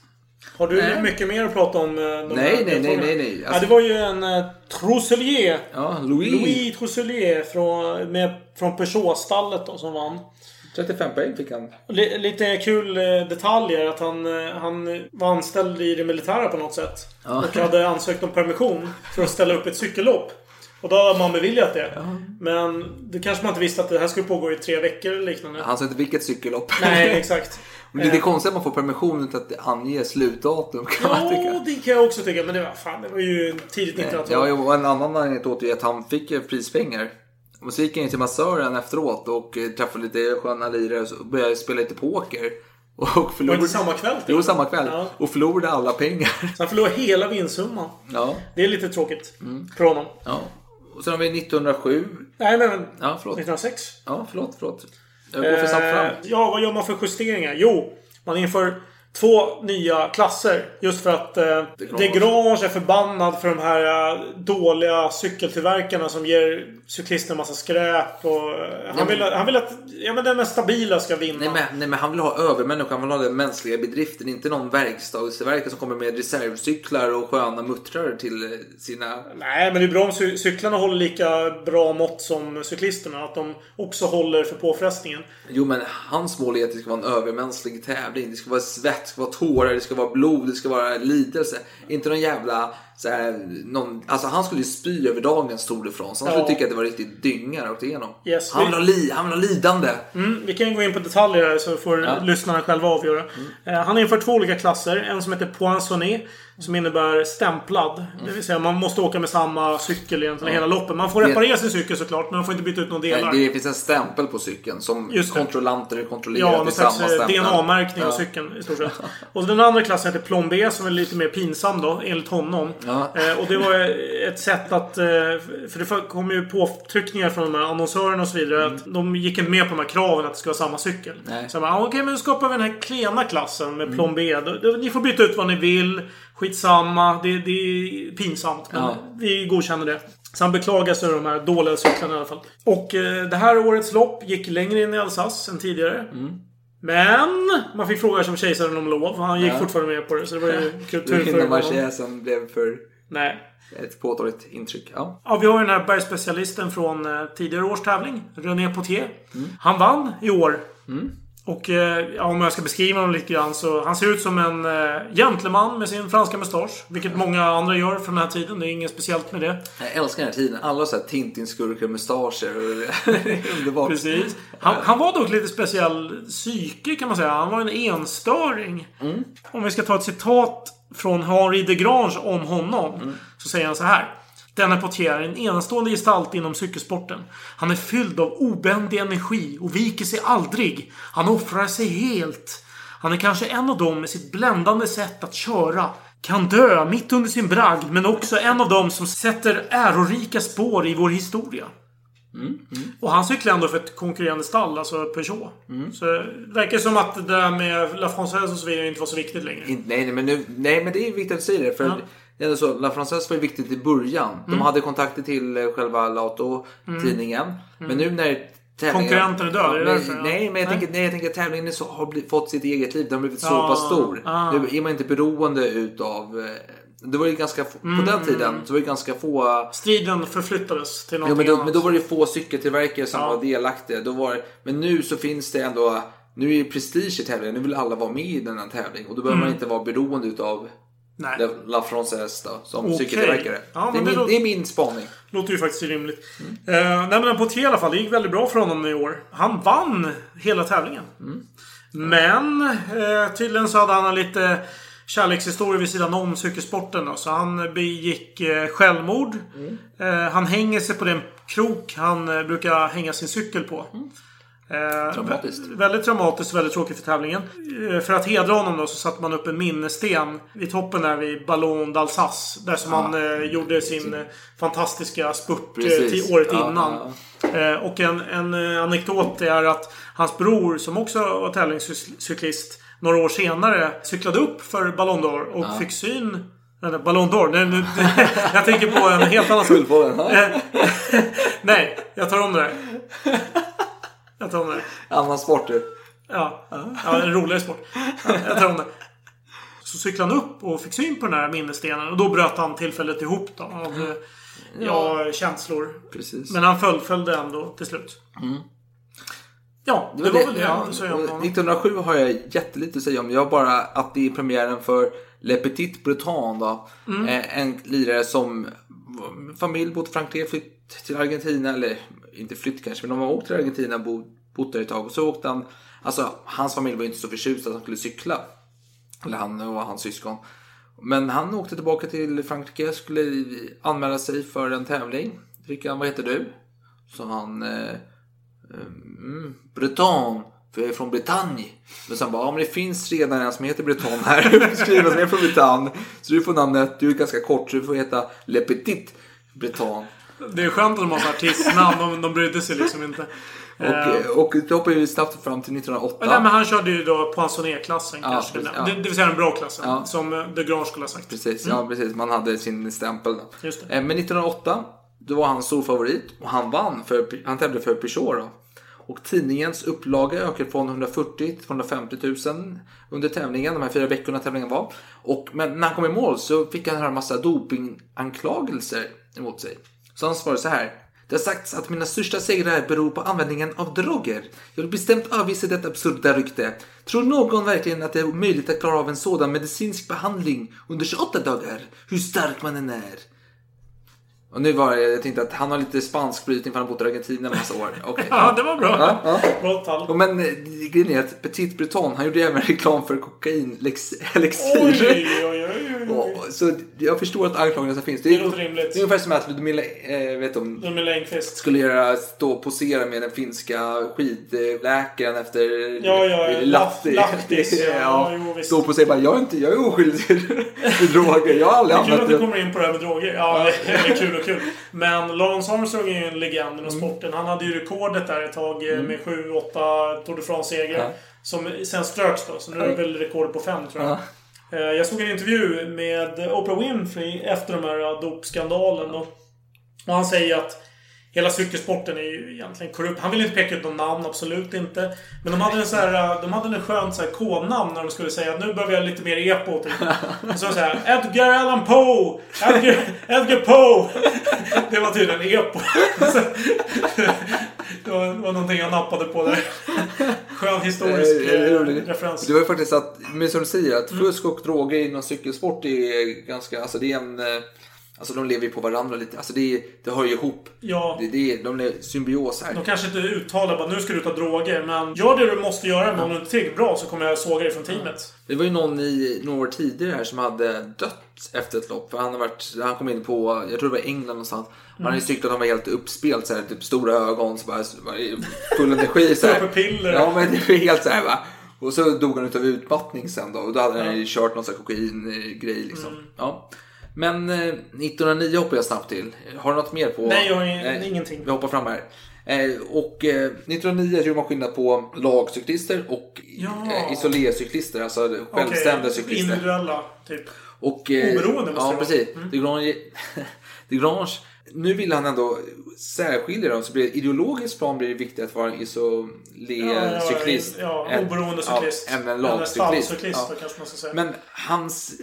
Har du Nej. mycket mer att prata om? eh, Nej, nej, nej, nej, nej. ja, Alltså- det var ju en uh, Trousselier. ja Louis. Louis Trousselier från, med, från Peugeot-stallet då, som vann. 35 poäng fick han. Li- Lite kul eh, detaljer att han, eh, han var anställd i det militära på något sätt. Ja. Och hade ansökt om permission för att ställa upp ett cykellopp. Och då hade man beviljat det. Men det kanske man inte visste att det här skulle pågå i tre veckor eller liknande. Han sa inte vilket cykellopp. Nej, exakt. Men det är Eh, konstigt att man får permission utan att ange slutdatum kan man Ja, tycka. det kan jag också tycka. Men det var, fan, det var ju tidigt 1900-tal. Ja, jo, och en annan anekdot är att han fick prispengar. Och så gick han till massören efteråt och eh, träffade lite sköna lirare och började spela lite poker. Och Var förlorade... det inte samma kväll? Jo, samma kväll. Ja. Och förlorade alla pengar. Så han förlorade hela vinstsumman. Ja. Det är lite tråkigt. Mm. För honom. ja. Och sen har vi 1907. Nej, men Ja, förlåt. 1906. Ja, förlåt, förlåt. Jag går för snabbt fram. Eh, ja, vad gör man för justeringar? Jo, man inför två nya klasser. Just för att eh, Degrange är förbannad för de här eh, dåliga cykeltillverkarna som ger cyklisterna massa skräp. Och, eh, han, vill, han vill att ja, men den mest stabila ska vinna. Nej men, nej men han vill ha övermänniskan, han vill ha den mänskliga bedriften. Inte någon verkstadstillverkare som kommer med reservcyklar och sköna muttrar till eh, sina... Nej, men det är bra om cy- cyklarna håller lika bra mått som cyklisterna. Att de också håller för påfrestningen. Jo men hans mål är att det ska vara en övermänsklig tävling. Det ska vara svett, det ska vara tårar, det ska vara blod, det ska vara lidelse. Inte någon jävla... Så här, någon, alltså han skulle ju spy över dagens Tour de France. Han skulle Ja. tycka att det var riktigt dynga rakt igenom. Yes, han, vi- vill ha li, han vill ha lidande. Mm, vi kan gå in på detaljer här så får Ja. lyssnarna själva avgöra. Eh, han inför två olika klasser. En som heter poinçonné. Som innebär stämplad. Det vill säga man måste åka med samma cykel egentligen hela loppet. Man får reparera sin cykel såklart, men man får inte byta ut några delar. Nej, det finns en stämpel på cykeln som kontrollanter kontrollerar. Ja, slags samma eh, stämpel. DNA-märkning av Ja. cykeln i stort sett. Och den andra klassen heter plombé som är lite mer pinsam då, enligt honom. Ja. Eh, och det var ett sätt att... eh, För det kom ju påtryckningar från de här annonsörerna och så vidare. Att de gick inte med på de här kraven att det ska vara samma cykel. Mm. Nej. Mm. Så bara, ah, okej men då skapar vi den här klena klassen med plombé. Då- då- Ni får byta ut vad ni vill. Skitsamma. Det, det är pinsamt. Men Ja. vi godkänner det. Så han beklagar sig över de här dåliga cyklarna i alla fall. Och eh, det här årets lopp gick längre in i Alsace än tidigare. Men man fick fråga som kejsaren om lov. Han gick Ja. fortfarande med på det. Så det var ju kul Det var tur för honom. marschäsen blev för Nej. ett påtagligt intryck. Ja. Ja, vi har ju den här bergspecialisten från eh, tidigare års tävling. René Potier. Mm. Han vann i år. Och eh, ja, om jag ska beskriva honom lite grann så han ser ut som en eh, gentleman med sin franska mustasch. Vilket många andra gör från den här tiden. Det är inget speciellt med det. Jag älskar den här tiden. Alla så här Tintin-skurkar, mustascher. det är Underbart. Precis. Han, han var dock lite speciell psyke kan man säga. Han var en enstöring. Om vi ska ta ett citat från Henri de Grange om honom. Så säger han så här. Denna Potier är en enastående gestalt inom cykelsporten. Han är fylld av obändig energi och viker sig aldrig. Han offrar sig helt. Han är kanske en av dem med sitt bländande sätt att köra. Kan dö mitt under sin bragd, men också en av dem som sätter ärorika spår i vår historia. Och han cyklar ändå för ett konkurrerande stall, alltså Peugeot. Så det verkar som att det där med La Française och så vidare inte var så viktigt längre. Nej, nej, men nu, nej, men det är viktigt att säga det. För Ja. ändå så, La Française var ju viktigt i början. De Mm. hade kontakter till eh, själva Lauto-tidningen. Men nu när tävlingen... Konkurrenten är död, är det men, därför? Ja. Nej, men jag Nej. tänker, nej, jag tänker att tävlingen så, har blivit, fått sitt eget liv. Den har blivit så Ja. pass stor. Ah. Nu är man inte beroende utav... eh, Det var ju ganska få, Mm. På den tiden så var det ganska få... Striden förflyttades till Ja, någonting men, då, annat. men då var det få cykeltillverkare som Ja. var delaktiga. Då var, men nu så finns det ändå... Nu är det prestige i tävlingen. Nu vill alla vara med i den här tävlingen. Och då behöver Mm. man inte vara beroende utav Nej. La, La Française då, som Okej. cykeltillverkare. Ja, det, är det min, låter- det är min spaning. Låter ju faktiskt rimligt. Eh, nej men Potier i alla fall. Det gick väldigt bra för honom i år. Han vann hela tävlingen. Men eh, tydligen så hade han lite kärlekshistoria vid sidan om cykelsporten. Då. Så han begick eh, självmord. Eh, han hänger sig på den krok han brukar hänga sin cykel på. Eh, Väldigt traumatiskt, väldigt tråkigt för tävlingen. Eh, För att hedra honom då så satte man upp en minnessten vid toppen där vid Ballon d'Alsace. Där som han eh, gjorde sin eh, fantastiska spurt eh, till året Ja, innan. Eh, och en, en anekdot är att hans bror som också var tävlingscyklist några år senare cyklade upp för Ballon d'Or och fick syn Ballon d'Or. Nej, nu, jag tänker på en helt annan sak. Nej, jag tar om det där. Jag tar om det. Annan sport du. Ja, ja en roligare sport. Ja, jag tar om det. Så cyklade han upp och fick syn på den här minnesstenen. Och då bröt han tillfället ihop då, av eh, ja, känslor. Precis. Men han fullföljde ändå till slut. Ja, det, var väl det jag hade att säga om och honom. 1907 har jag jättelite att säga om. Jag har bara att det är premiären för Le Petit Breton då. Mm. Eh, En lirare som familj bott i Frankrike, flytt till Argentina. Eller inte flytt kanske, men de har åkt till Argentina och bo- bott där ett tag. Och så åkte han, alltså hans familj var inte så förtjust att han skulle cykla. Eller han och hans syskon. Men han åkte tillbaka till Frankrike, skulle anmäla sig för en tävling. Fick han, vad heter du? Så han, eh, mm, Breton, för jag är från Bretagne. Men sen bara, ja men det finns redan en som heter Breton här. Skriven som är från Bretagne. Så du får namnet, du är ganska kort så du får heta Le Petit Breton. Det är skönt att de har artistnamn. De, de brydde sig liksom inte. Och, Eh, och det hoppar ju snabbt fram till 1908. Nej, men han körde ju då Poinçonnet-klassen Ja, kanske. precis, ja. det, det vill säga den bra klassen. Ja. Som eh, De Grange skulle ha sagt. Precis, ja precis. Man hade sin stämpel. Då. Just det. Eh, Men 1908, då var han stor favorit och han vann. För, han tävlade för Peugeot då. Och tidningens upplaga ökade från 140 till 250 000 under tävlingen, de här fyra veckorna tävlingen var. Och, men när han kom i mål så fick han en massa dopinganklagelser emot sig. Så han svarade så här. Det har sagts att mina största segrar beror på användningen av droger. Jag vill bestämt avvisa detta absurda rykte. Tror någon verkligen att det är möjligt att klara av en sådan medicinsk behandling under 28 dagar? Hur stark man än är. Och nu var det, jag tänkte att han har lite spansk brytning för han har bott i Argentina en massa år. Okej. Ja, det var bra. Ja, ja. Och Men eh, grejen är att Petit Breton, han gjorde även reklam för kokainelixir. Oj, oj, oj, oj, oj. Och, så jag förstår att anklagelserna finns. Det låter rimligt. Det är ungefär som att Ludmilla, eh, vet om, Ludmilla Engqvist. skulle göra, stå och posera med den finska skidläkaren efter Ja, ja, ja. Ja. Ja, jo. Stå och säga bara, jag är, inte, jag är oskyldig till droger. Jag har aldrig Kul att använt du det. kommer in på det här med droger. Ja, det är kul och kul. Men Lance Armstrong är ju en legend inom sporten. Han hade ju rekordet där ett tag eh, med 7-8 Tour de France-segrar. Som sen ströks då. Så nu är det väl rekord på 5 tror jag. Eh, jag såg en intervju med Oprah Winfrey efter de här eh, dopskandalen. Och Och han säger att hela cykelsporten är ju egentligen korrupt. Han vill inte peka ut någon namn, absolut inte. Men de hade en så här, eh, de hade en skönt så här kodnamn när de skulle säga att nu behöver jag lite mer epo. Typ. Och så var det så här, Edgar Allan Poe! Edgar, Edgar Poe! Det var tydligen epo. Det, var, det var någonting jag nappade på där. Skön historisk Eh, referens. Det var ju faktiskt att, men som du säger, att fusk och droger inom cykelsport är ganska, alltså det är en, eh, alltså de lever ju på varandra lite, alltså det, det hör ju ihop. Ja. Det, det de är symbios här. De kanske inte uttalar bara nu ska du ta droger, men gör det du måste göra. Men om du inte tillräckligt bra så kommer jag såga dig från teamet. Det var ju någon i några år tidigare här som hade dött efter ett lopp. För han, har varit, han kom in på, jag tror det var England någonstans. Han hade tyckt att han var helt uppspelt, så här, typ stora ögon, så bara, full energi. Så här. Superpiller. Ja, men det var helt så här va. Och så dog han utav utmattning sen då. Och då hade han ju kört någon sån här kokaingrej liksom. Mm. Ja. Men eh, 1909 hoppar jag snabbt till. Har du något mer på? Nej, jag har ingenting. Vi hoppar fram här. Eh, och eh, 1909 gjorde man skillnad på lagcyklister och Ja. eh, isolercyklister, alltså självständiga Okej, cyklister. Individuella, typ. Och, eh, Oberoende måste Ja, det vara. precis. Mm. De Grange, nu vill han ändå särskilja dem. Så blir det ideologiskt plan blir det viktigt att vara en isolercyklist. Ja, ja, än- oberoende cyklist. Ja, en lagcyklist. Ja. kanske man ska säga. Men hans,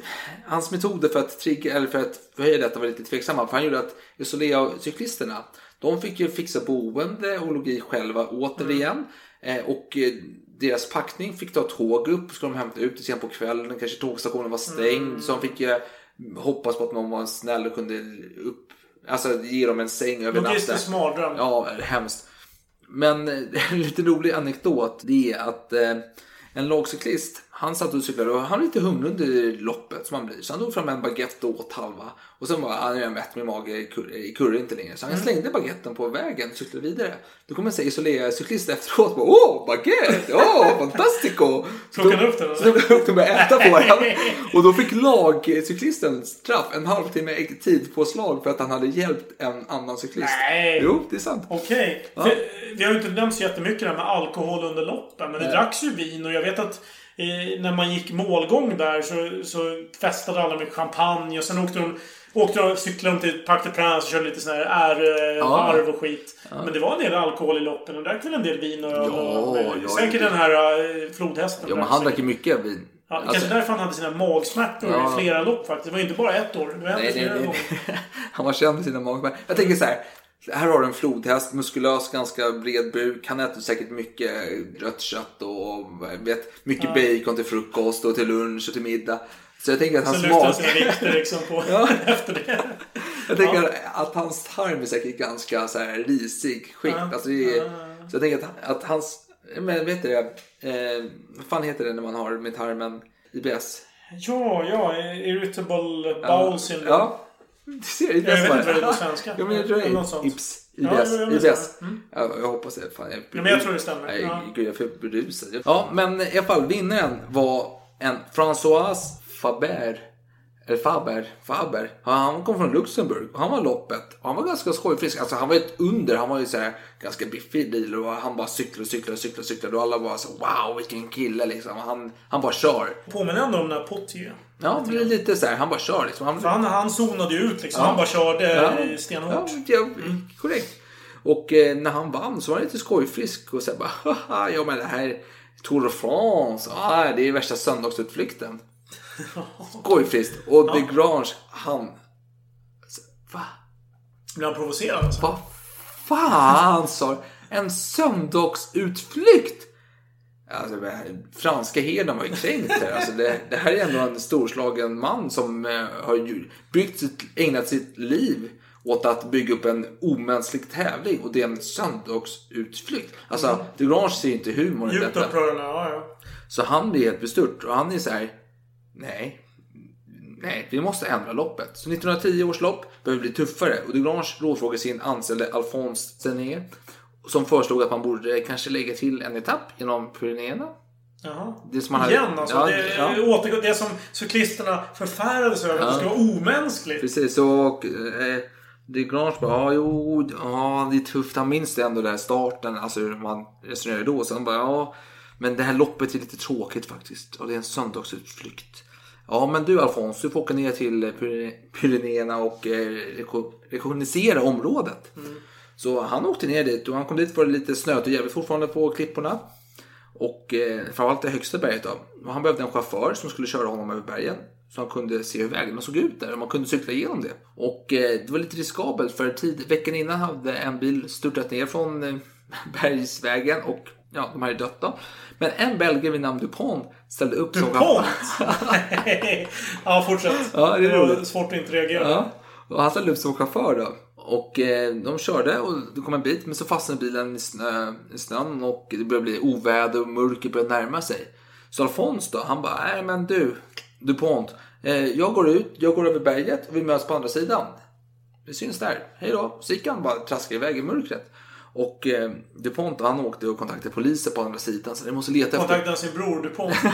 hans metoder för att trigga, eller för att förhöja detta var lite tveksamma. För han gjorde att Isolea-cyklisterna, de fick ju fixa boende och logi själva återigen. Eh, och eh, deras packning fick ta tåg upp, skulle de hämta ut det sen på kvällen. Kanske tågstationen var stängd. Mm. Så de fick hoppas på att någon var snäll och kunde upp, alltså ge dem en säng över natten. Logistisk mardröm. Ja, hemskt. Men en lite rolig anekdot det är att eh, en lagcyklist, han satt och cyklade och han var lite hungrig under loppet som han blir. Så han tog fram en baguette och åt halva. Och sen var han är mätt med mage i kurre inte längre. Så han Mm. slängde baguetten på vägen och cyklade vidare. Då kommer en isolera-cyklist efteråt och bara Åh, baguette! Åh, fantastico! Så Plockade upp den, Så tog han upp den och började äta på den. Och då fick lagcyklisten straff, en halvtimme tid på slag för att han hade hjälpt en annan cyklist. Nej. Jo, det är sant. Okej. Ja. För, Vi har ju inte nämnt så jättemycket det här med alkohol under loppen. Men det dracks ju vin och jag vet att eh, när man gick målgång där så, så festade alla med champagne och sen åkte de Åkte de, cyklade de till Parc des Princes och körde lite sån här ärevarv och skit. Men det var en del alkohol i loppen och drack väl en del vin och öl. Ja, och, ja, säkert ja. den här eh, flodhästen. Ja, men han drack ju mycket vin. Ja, Alltså- Kanske därför han hade sina magsmärtor Ja. i flera lopp faktiskt. Det var ju inte bara ett år. Det var Nej, nej, nej. gånger. Han var känd för sina magmärken. Jag tänker så här. Här har du en flodhäst, muskulös, ganska bred buk. Han äter säkert mycket rött kött och vet, mycket Ja. bacon till frukost och till lunch och till middag. Så jag tänker att hans mag... sina vikter liksom på Ja. efter det. Jag tänker att hans tarm är säkert ganska så här risig skick. Ja. Alltså är, så jag tänker att, att hans... Men vet du det? Eh, vad fan heter det när man har med tarmen IBS? Ja, ja. Irritable bowel syndrome. Ja. Du ser, IBS Jag vet inte vad det är på svenska. Ja, men jag tror det är. IBS. IBS. ja, IBS. Mm. Ja, jag hoppas det. Fan, jag, Ja, men jag tror det stämmer. Nej, Ja. gud, jag är för berusad. Ja, men i alla fall vinnaren var en François Faber. Faber. Faber. Han kom från Luxemburg. Han var loppet. Han var ganska skojfrisk. Alltså han var ett under. Han var ju så här ganska biffig bil. Och han bara cyklade och cyklade och cyklade och cyklade. Och alla bara så wow vilken kille liksom. Han, han bara kör. Påminner ändå om den här Potier. Ja, det blir lite så här. Han bara kör liksom. Han, För han, han zonade ju ut liksom. Ja. Han bara körde Ja. stenhårt. Ja, ja, korrekt. Och eh, när han vann så var han lite skojfrisk och så här bara haha, ja men det här Tour de France, ah, det är värsta söndagsutflykten. Skojfriskt. Och De Grange, han... Va? Blev han provocerad alltså? Vad fan sa? En söndagsutflykt? Alltså, franska herden var ju kränkt här. Alltså, det, det här är ändå en storslagen man som eh, har byggt sitt, ägnat sitt liv åt att bygga upp en omänsklig tävling och det är en söndagsutflykt. Alltså, Mm. De Grange ser inte humor i Djupt detta. upprörande, ja ja. Så han blir helt bestört och han är så här. Nej, nej, vi måste ändra loppet. Så 1910 års lopp behöver bli tuffare och De Grange rådfrågar sin anställde Alphonse Sené som föreslog att man borde kanske lägga till en etapp genom Pyrenéerna. Jaha. Det som man hade- Igen alltså. Ja, det, ja. återgår, det som cyklisterna förfärades över. Att det ska vara omänskligt. Precis, och eh, Grange bara, ja jo, ja det är tufft. Han minns det ändå, den här starten, alltså hur man resonerade då. Han bara, ja, men det här loppet är lite tråkigt faktiskt. Och det är en söndagsutflykt. Ja, men du Alfons, du får åka ner till Pyre- Pyrenéerna och eh, reko- rekognosera området. Så han åkte ner dit och han kom dit var det lite snöigt och jävligt fortfarande på klipporna. Och eh, framförallt det högsta berget då. Och han behövde en chaufför som skulle köra honom över bergen. Så han kunde se hur vägarna såg ut där och man kunde cykla igenom det. Och eh, det var lite riskabelt för tid, veckan innan hade en bil störtat ner från eh, bergsvägen och ja, de hade dött då. Men en belgare vid namn DuPont ställde upp som DuPont? ja, fortsätt. Ja, det är var roligt. svårt att inte reagera. Ja, och han ställde upp som chaufför då. Och eh, de körde och det kom en bit men så fastnade bilen i, snö, i snön och det började bli oväder och mörker började närma sig. Så Alfons då, han bara, nej men du, DuPont, eh, jag går ut, jag går över berget och vi möts på andra sidan. Vi syns där, hej då. Så gick han bara traskade iväg i mörkret. Och eh, DuPont han åkte och kontaktade polisen på andra sidan så de måste leta efter... Kontaktade sin bror DuPont.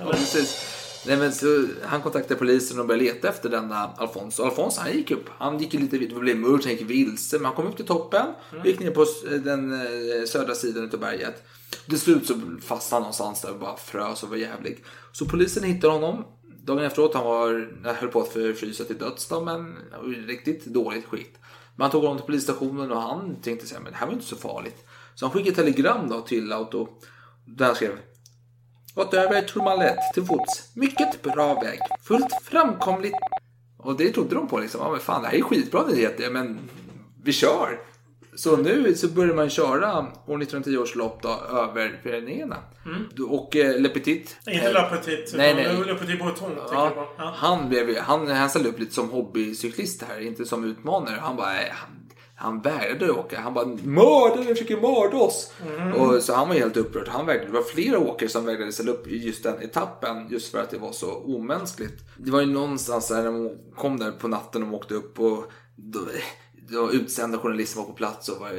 Ja, precis. Nej, men så, han kontaktade polisen och började leta efter denna Alfons. Och Alfons han gick upp. Han gick lite, det blev mörkt, han gick vilse. Men han kom upp till toppen och gick ner på den eh, södra sidan utav berget. Till slut så fastnade han någonstans där och bara frös och var jävlig. Så polisen hittade honom. Dagen efteråt han var, jag höll på att förfrysa till döds då, men riktigt dåligt skit. Man tog honom till polisstationen och han tänkte sig men det här var inte så farligt. Så han skickade ett telegram då till Auto. Där han skrev Gått över Tourmalet till fots. Mycket bra väg. Fullt framkomligt. Och det trodde de på liksom. Ja men fan det här är skitbra nyheter men vi kör. Så nu så börjar man köra år 1910 års lopp då över Pyrenéerna. Och eh, Le Petit. Inte eh, Petite, Nej, nej. Le Petit Breton. Ja. Ja. han, blev, han, han ställde upp lite som hobbycyklist här, inte som utmanare. Han bara, han, han vägrade åka. Han bara, mördare försöker mörda oss. Och, så han var helt upprörd. Han vägrade, det var flera åkare som vägrade ställa upp i just den etappen just för att det var så omänskligt. Det var ju någonstans där de kom där på natten och åkte upp och då utsända journalister var på plats och var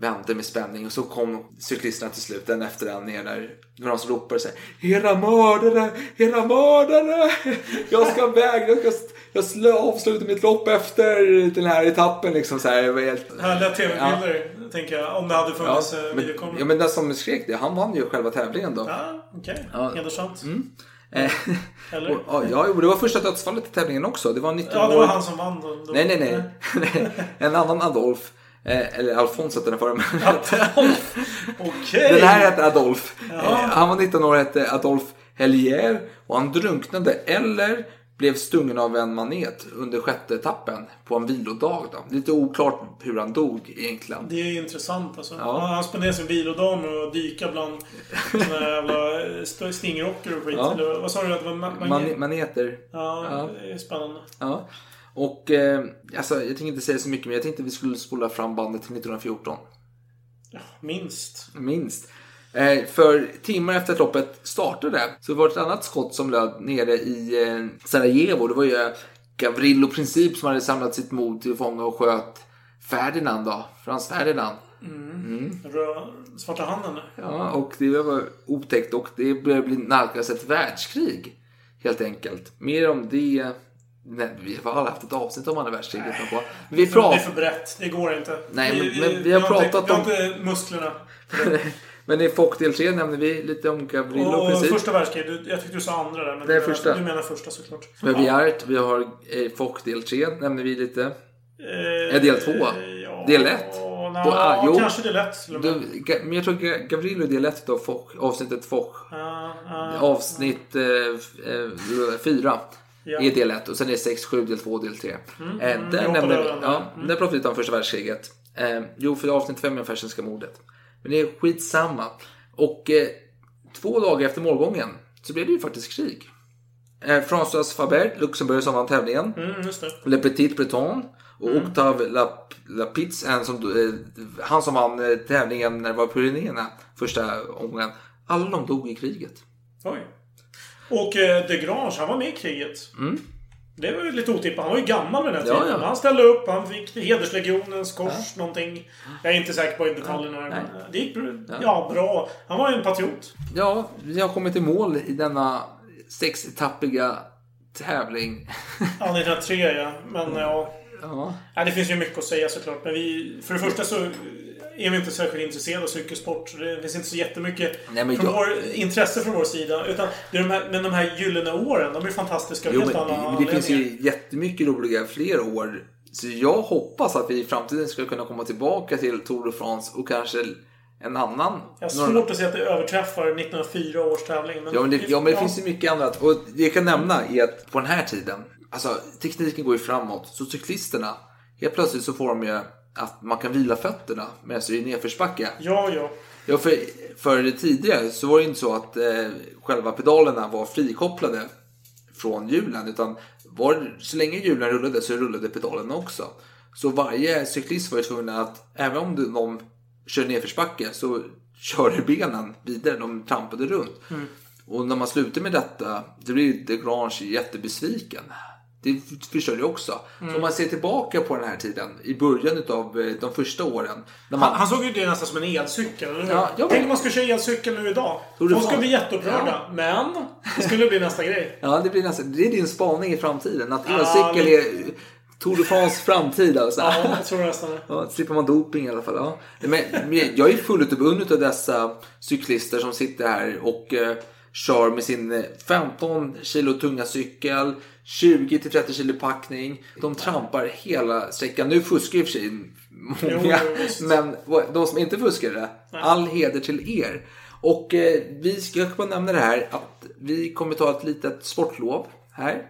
väntade med spänning och så kom cyklisterna till slut, den efter den ner där. Det var de som ropade så här, Era mördare! Era mördare! Jag ska vägra, jag ska jag slö, avsluta mitt lopp efter den här etappen liksom så här. Var helt... Härliga tv-bilder, tänker jag. Om det hade Ja, funnits ja, men, videokamera. ja, men den som skrek det, han vann ju själva tävlingen då. Ja, okej. Ja. Hedersamt. Eh, Eller? och, ja, jo, det var första dödsfallet i tävlingen också. Det var 19 Ja, det var år- han som vann då. då. Nej, nej, nej. en annan Adolf. Eh, eller Alfons hette den förra. Okej. Den här hette Adolf. Eh, han var 19 år och hette Adolf Hellier. Och han drunknade eller blev stungen av en manet under sjätte etappen på en vilodag. Då. Lite oklart hur han dog egentligen. Det är intressant alltså. Ja. Han spenderar sin vilodag med att dyka bland såna jävla st- stingrocker och skit. Ja. Eller, vad sa du att det var? Ma- Man, magnet? maneter. ja, Ja. det är spännande. Ja. Och eh, alltså, jag tänkte inte säga så mycket men jag tänkte vi skulle spola fram bandet till 1914. Minst. Minst. Eh, för timmar efter att loppet startade så var det ett annat skott som löd nere i eh, Sarajevo. Det var ju Gavrilo Princip som hade samlat sitt mod till fånga och sköt Ferdinand då. Frans Ferdinand. Rö- Svarta handen. Ja, och det var otäckt och det började bli nalkas ett världskrig. Helt enkelt. Mer om det. Nej, vi har aldrig haft ett avsnitt om andra världskriget. vi Det är för brett. Det går inte. Nej, men- men vi har inte- pratat vi har om- inte musklerna. Men i Fock del 3 nämnde vi lite om Gavrilo Och Princip. första världskriget. Jag tyckte du sa andra där. Men Det är du menar- första. Du menar första såklart. Vi har vi har eh, Fock del 3 nämnde vi lite. Eh, del två. Ja, Del ett. na, På- ah, jo. kanske del ett och men jag tror Ga- Gavrilo är del 1 då, Fock, avsnittet Fock. Ah, ah. Avsnitt 4 Ja. är del 1 och sen är 6, 7, del 2 del 3. Mm, eh, mm, där nämner vi, ja. Mm. där pratar vi lite om första världskriget. Eh, jo, för avsnitt 5 är Fersenska mordet. Men det är skitsamma. Och eh, två dagar efter målgången så blev det ju faktiskt krig. Eh, François Faber, Luxemburg som vann tävlingen. Mm, just det. Le Petit Breton och Octave Lap- Lapitz, som, eh, han som vann eh, tävlingen när det var Pyrenéerna första omgången. Alla de dog i kriget. Oj. Och eh, De Grange, han var med i kriget. Det var ju lite otippat. Han var ju gammal vid den här Mm. Ja, tiden. ja. Han ställde upp, han fick Hederslegionens kors, någonting. Jag är inte säker på detaljerna. Nej. men det gick ja, bra. Han var ju en patriot. Ja, vi har kommit i mål i denna sexetappiga tävling. Ja, 1903 ja. Men ja. Ja. ja. Det finns ju mycket att säga såklart. Men vi... För det första så är vi inte särskilt intresserade av cykelsport. Det finns inte så jättemycket Nej, men från jag- vår, intresse från vår sida. Utan det är de här, men de här gyllene åren, de är fantastiska Jo, men det, det finns ju jättemycket roliga fler år. Så jag hoppas att vi i framtiden ska kunna komma tillbaka till Tour de France och kanske en annan. Jag har svårt att se att det överträffar 1904 års tävling. Men Ja men, det, ja, men det finns ju mycket annat. Och det jag kan nämna är att på den här tiden, alltså tekniken går ju framåt. Så cyklisterna, helt plötsligt så får de ju att man kan vila fötterna medan det är nedförsbacke. Ja, ja. Ja, för, för tidigare så var det inte så att eh, själva pedalerna var frikopplade från hjulen. Utan var, så länge hjulen rullade så rullade pedalerna också. Så varje cyklist var ju tvungen att, även om de, de kör nedförsbacke så körde benen vidare. De trampade runt. Och när man slutar med detta, då blir Grange jättebesviken. Det förstår jag också. Så om man ser tillbaka på den här tiden, i början av de första åren. När man, Han, han såg ju det nästan som en elcykel, eller hur? Ja, ja, Tänk om man skulle köra elcykel nu idag. Folk skulle fan- bli jätteupprörda. Men det skulle bli nästa grej. Ja, det, blir nästan, det är din spaning i framtiden. Att Ja, elcykel men- är Tour de France framtid. Alltså. Ja, jag tror nästan det. Ja, slipper man doping i alla fall. Ja. Men, jag är fullt beundrad av dessa cyklister som sitter här och eh, kör med sin eh, 15 kilo tunga cykel, 20-30 kilo packning. De trampar hela sträckan. Nu fuskar och för sig många, Jo, men de som inte fuskade, all heder till er. Och eh, vi ska bara nämna det här att vi kommer ta ett litet sportlov här.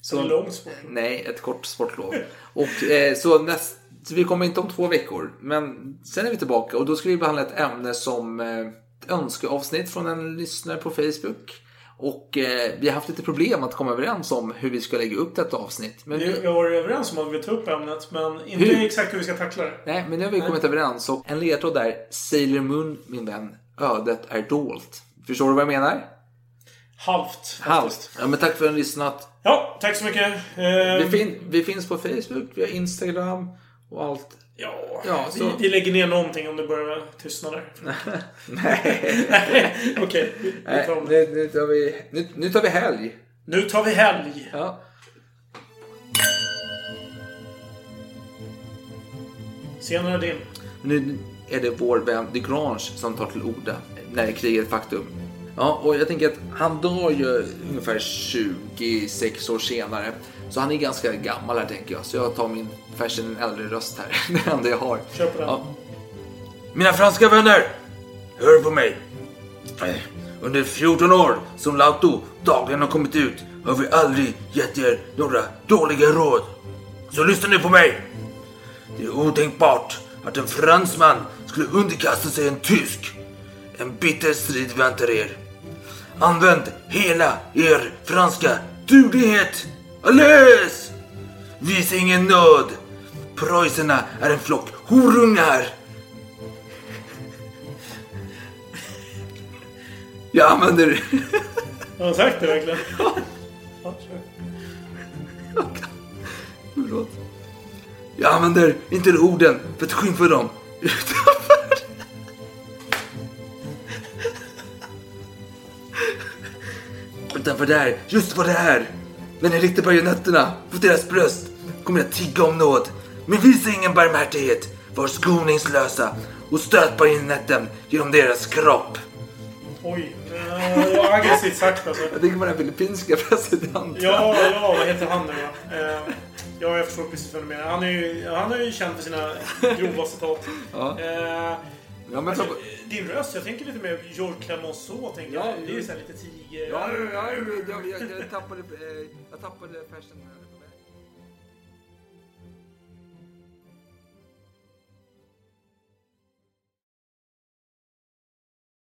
Så, En lång sport. Nej, ett kort sportlov. Och, eh, så, näst, så vi kommer inte om två veckor. Men sen är vi tillbaka och då ska vi behandla ett ämne som eh, ett önskeavsnitt från en lyssnare på Facebook. Och eh, vi har haft lite problem att komma överens om hur vi ska lägga upp detta avsnitt. Men Vi, har varit överens om att vi vill ta upp ämnet, men inte Hur? exakt hur vi ska tackla det. nej, men nu har vi kommit överens. Och en ledtråd där, Sailor Moon, min vän, ödet är dolt. Förstår du vad jag menar? Halvt. Halvt. Ja, men tack för att ni har lyssnat. Ja, tack så mycket. Eh, Vi, fin- vi finns på Facebook, vi har Instagram och allt. Ja, Ja, vi, så- vi lägger ner någonting om det börjar tystna där. Nej. Nej, okej. det. nu, nu, tar vi, nu, nu tar vi helg. Nu tar vi helg. Ja. Är din. Nu är det vår vän de Grange som tar till orda när kriget är ett faktum. Ja, och jag tänker att han dör ju ungefär 26 år senare. Så han är ganska gammal här tänker jag. Så jag tar min fashion äldre röst här. Det enda jag har. Kör på den. Ja. Mina franska vänner, hör på mig. Under 14 år som Lauto dagligen har kommit ut har vi aldrig gett er några dåliga råd. Så lyssna nu på mig. Det är otänkbart att en fransman skulle underkasta sig en tysk. En bitter strid väntar er. Använd hela er franska duglighet. Allez! Visa ingen nåd. Preussarna är en flock horungar. Jag använder... Har han sagt det verkligen? Ja, kör. Förlåt. Jag använder inte orden för att skymfa dem. Utanför. Utanför där, just vad det är. När ni riktar bajonetterna mot deras bröst kommer jag tigga om nåd. Men visa ingen barmhärtighet. Var skoningslösa och stöt bajonetten genom deras kropp. Oj. Eh, det var aggressivt sagt alltså. Jag tänker på den filippinska presidenten. Ja, ja, vad heter han nu då? Eh, ja, jag förstår precis vad du menar. Han är ju, han är ju känd för sina grova citat. Ja. Eh, Ja, men alltså, din röst, jag tänker lite mer George Clemenceau. Tänker Ja, jag. Det är ju så här lite tiger... Ja, ja, jag, jag, jag, jag tappade, eh, jag tappade fashion.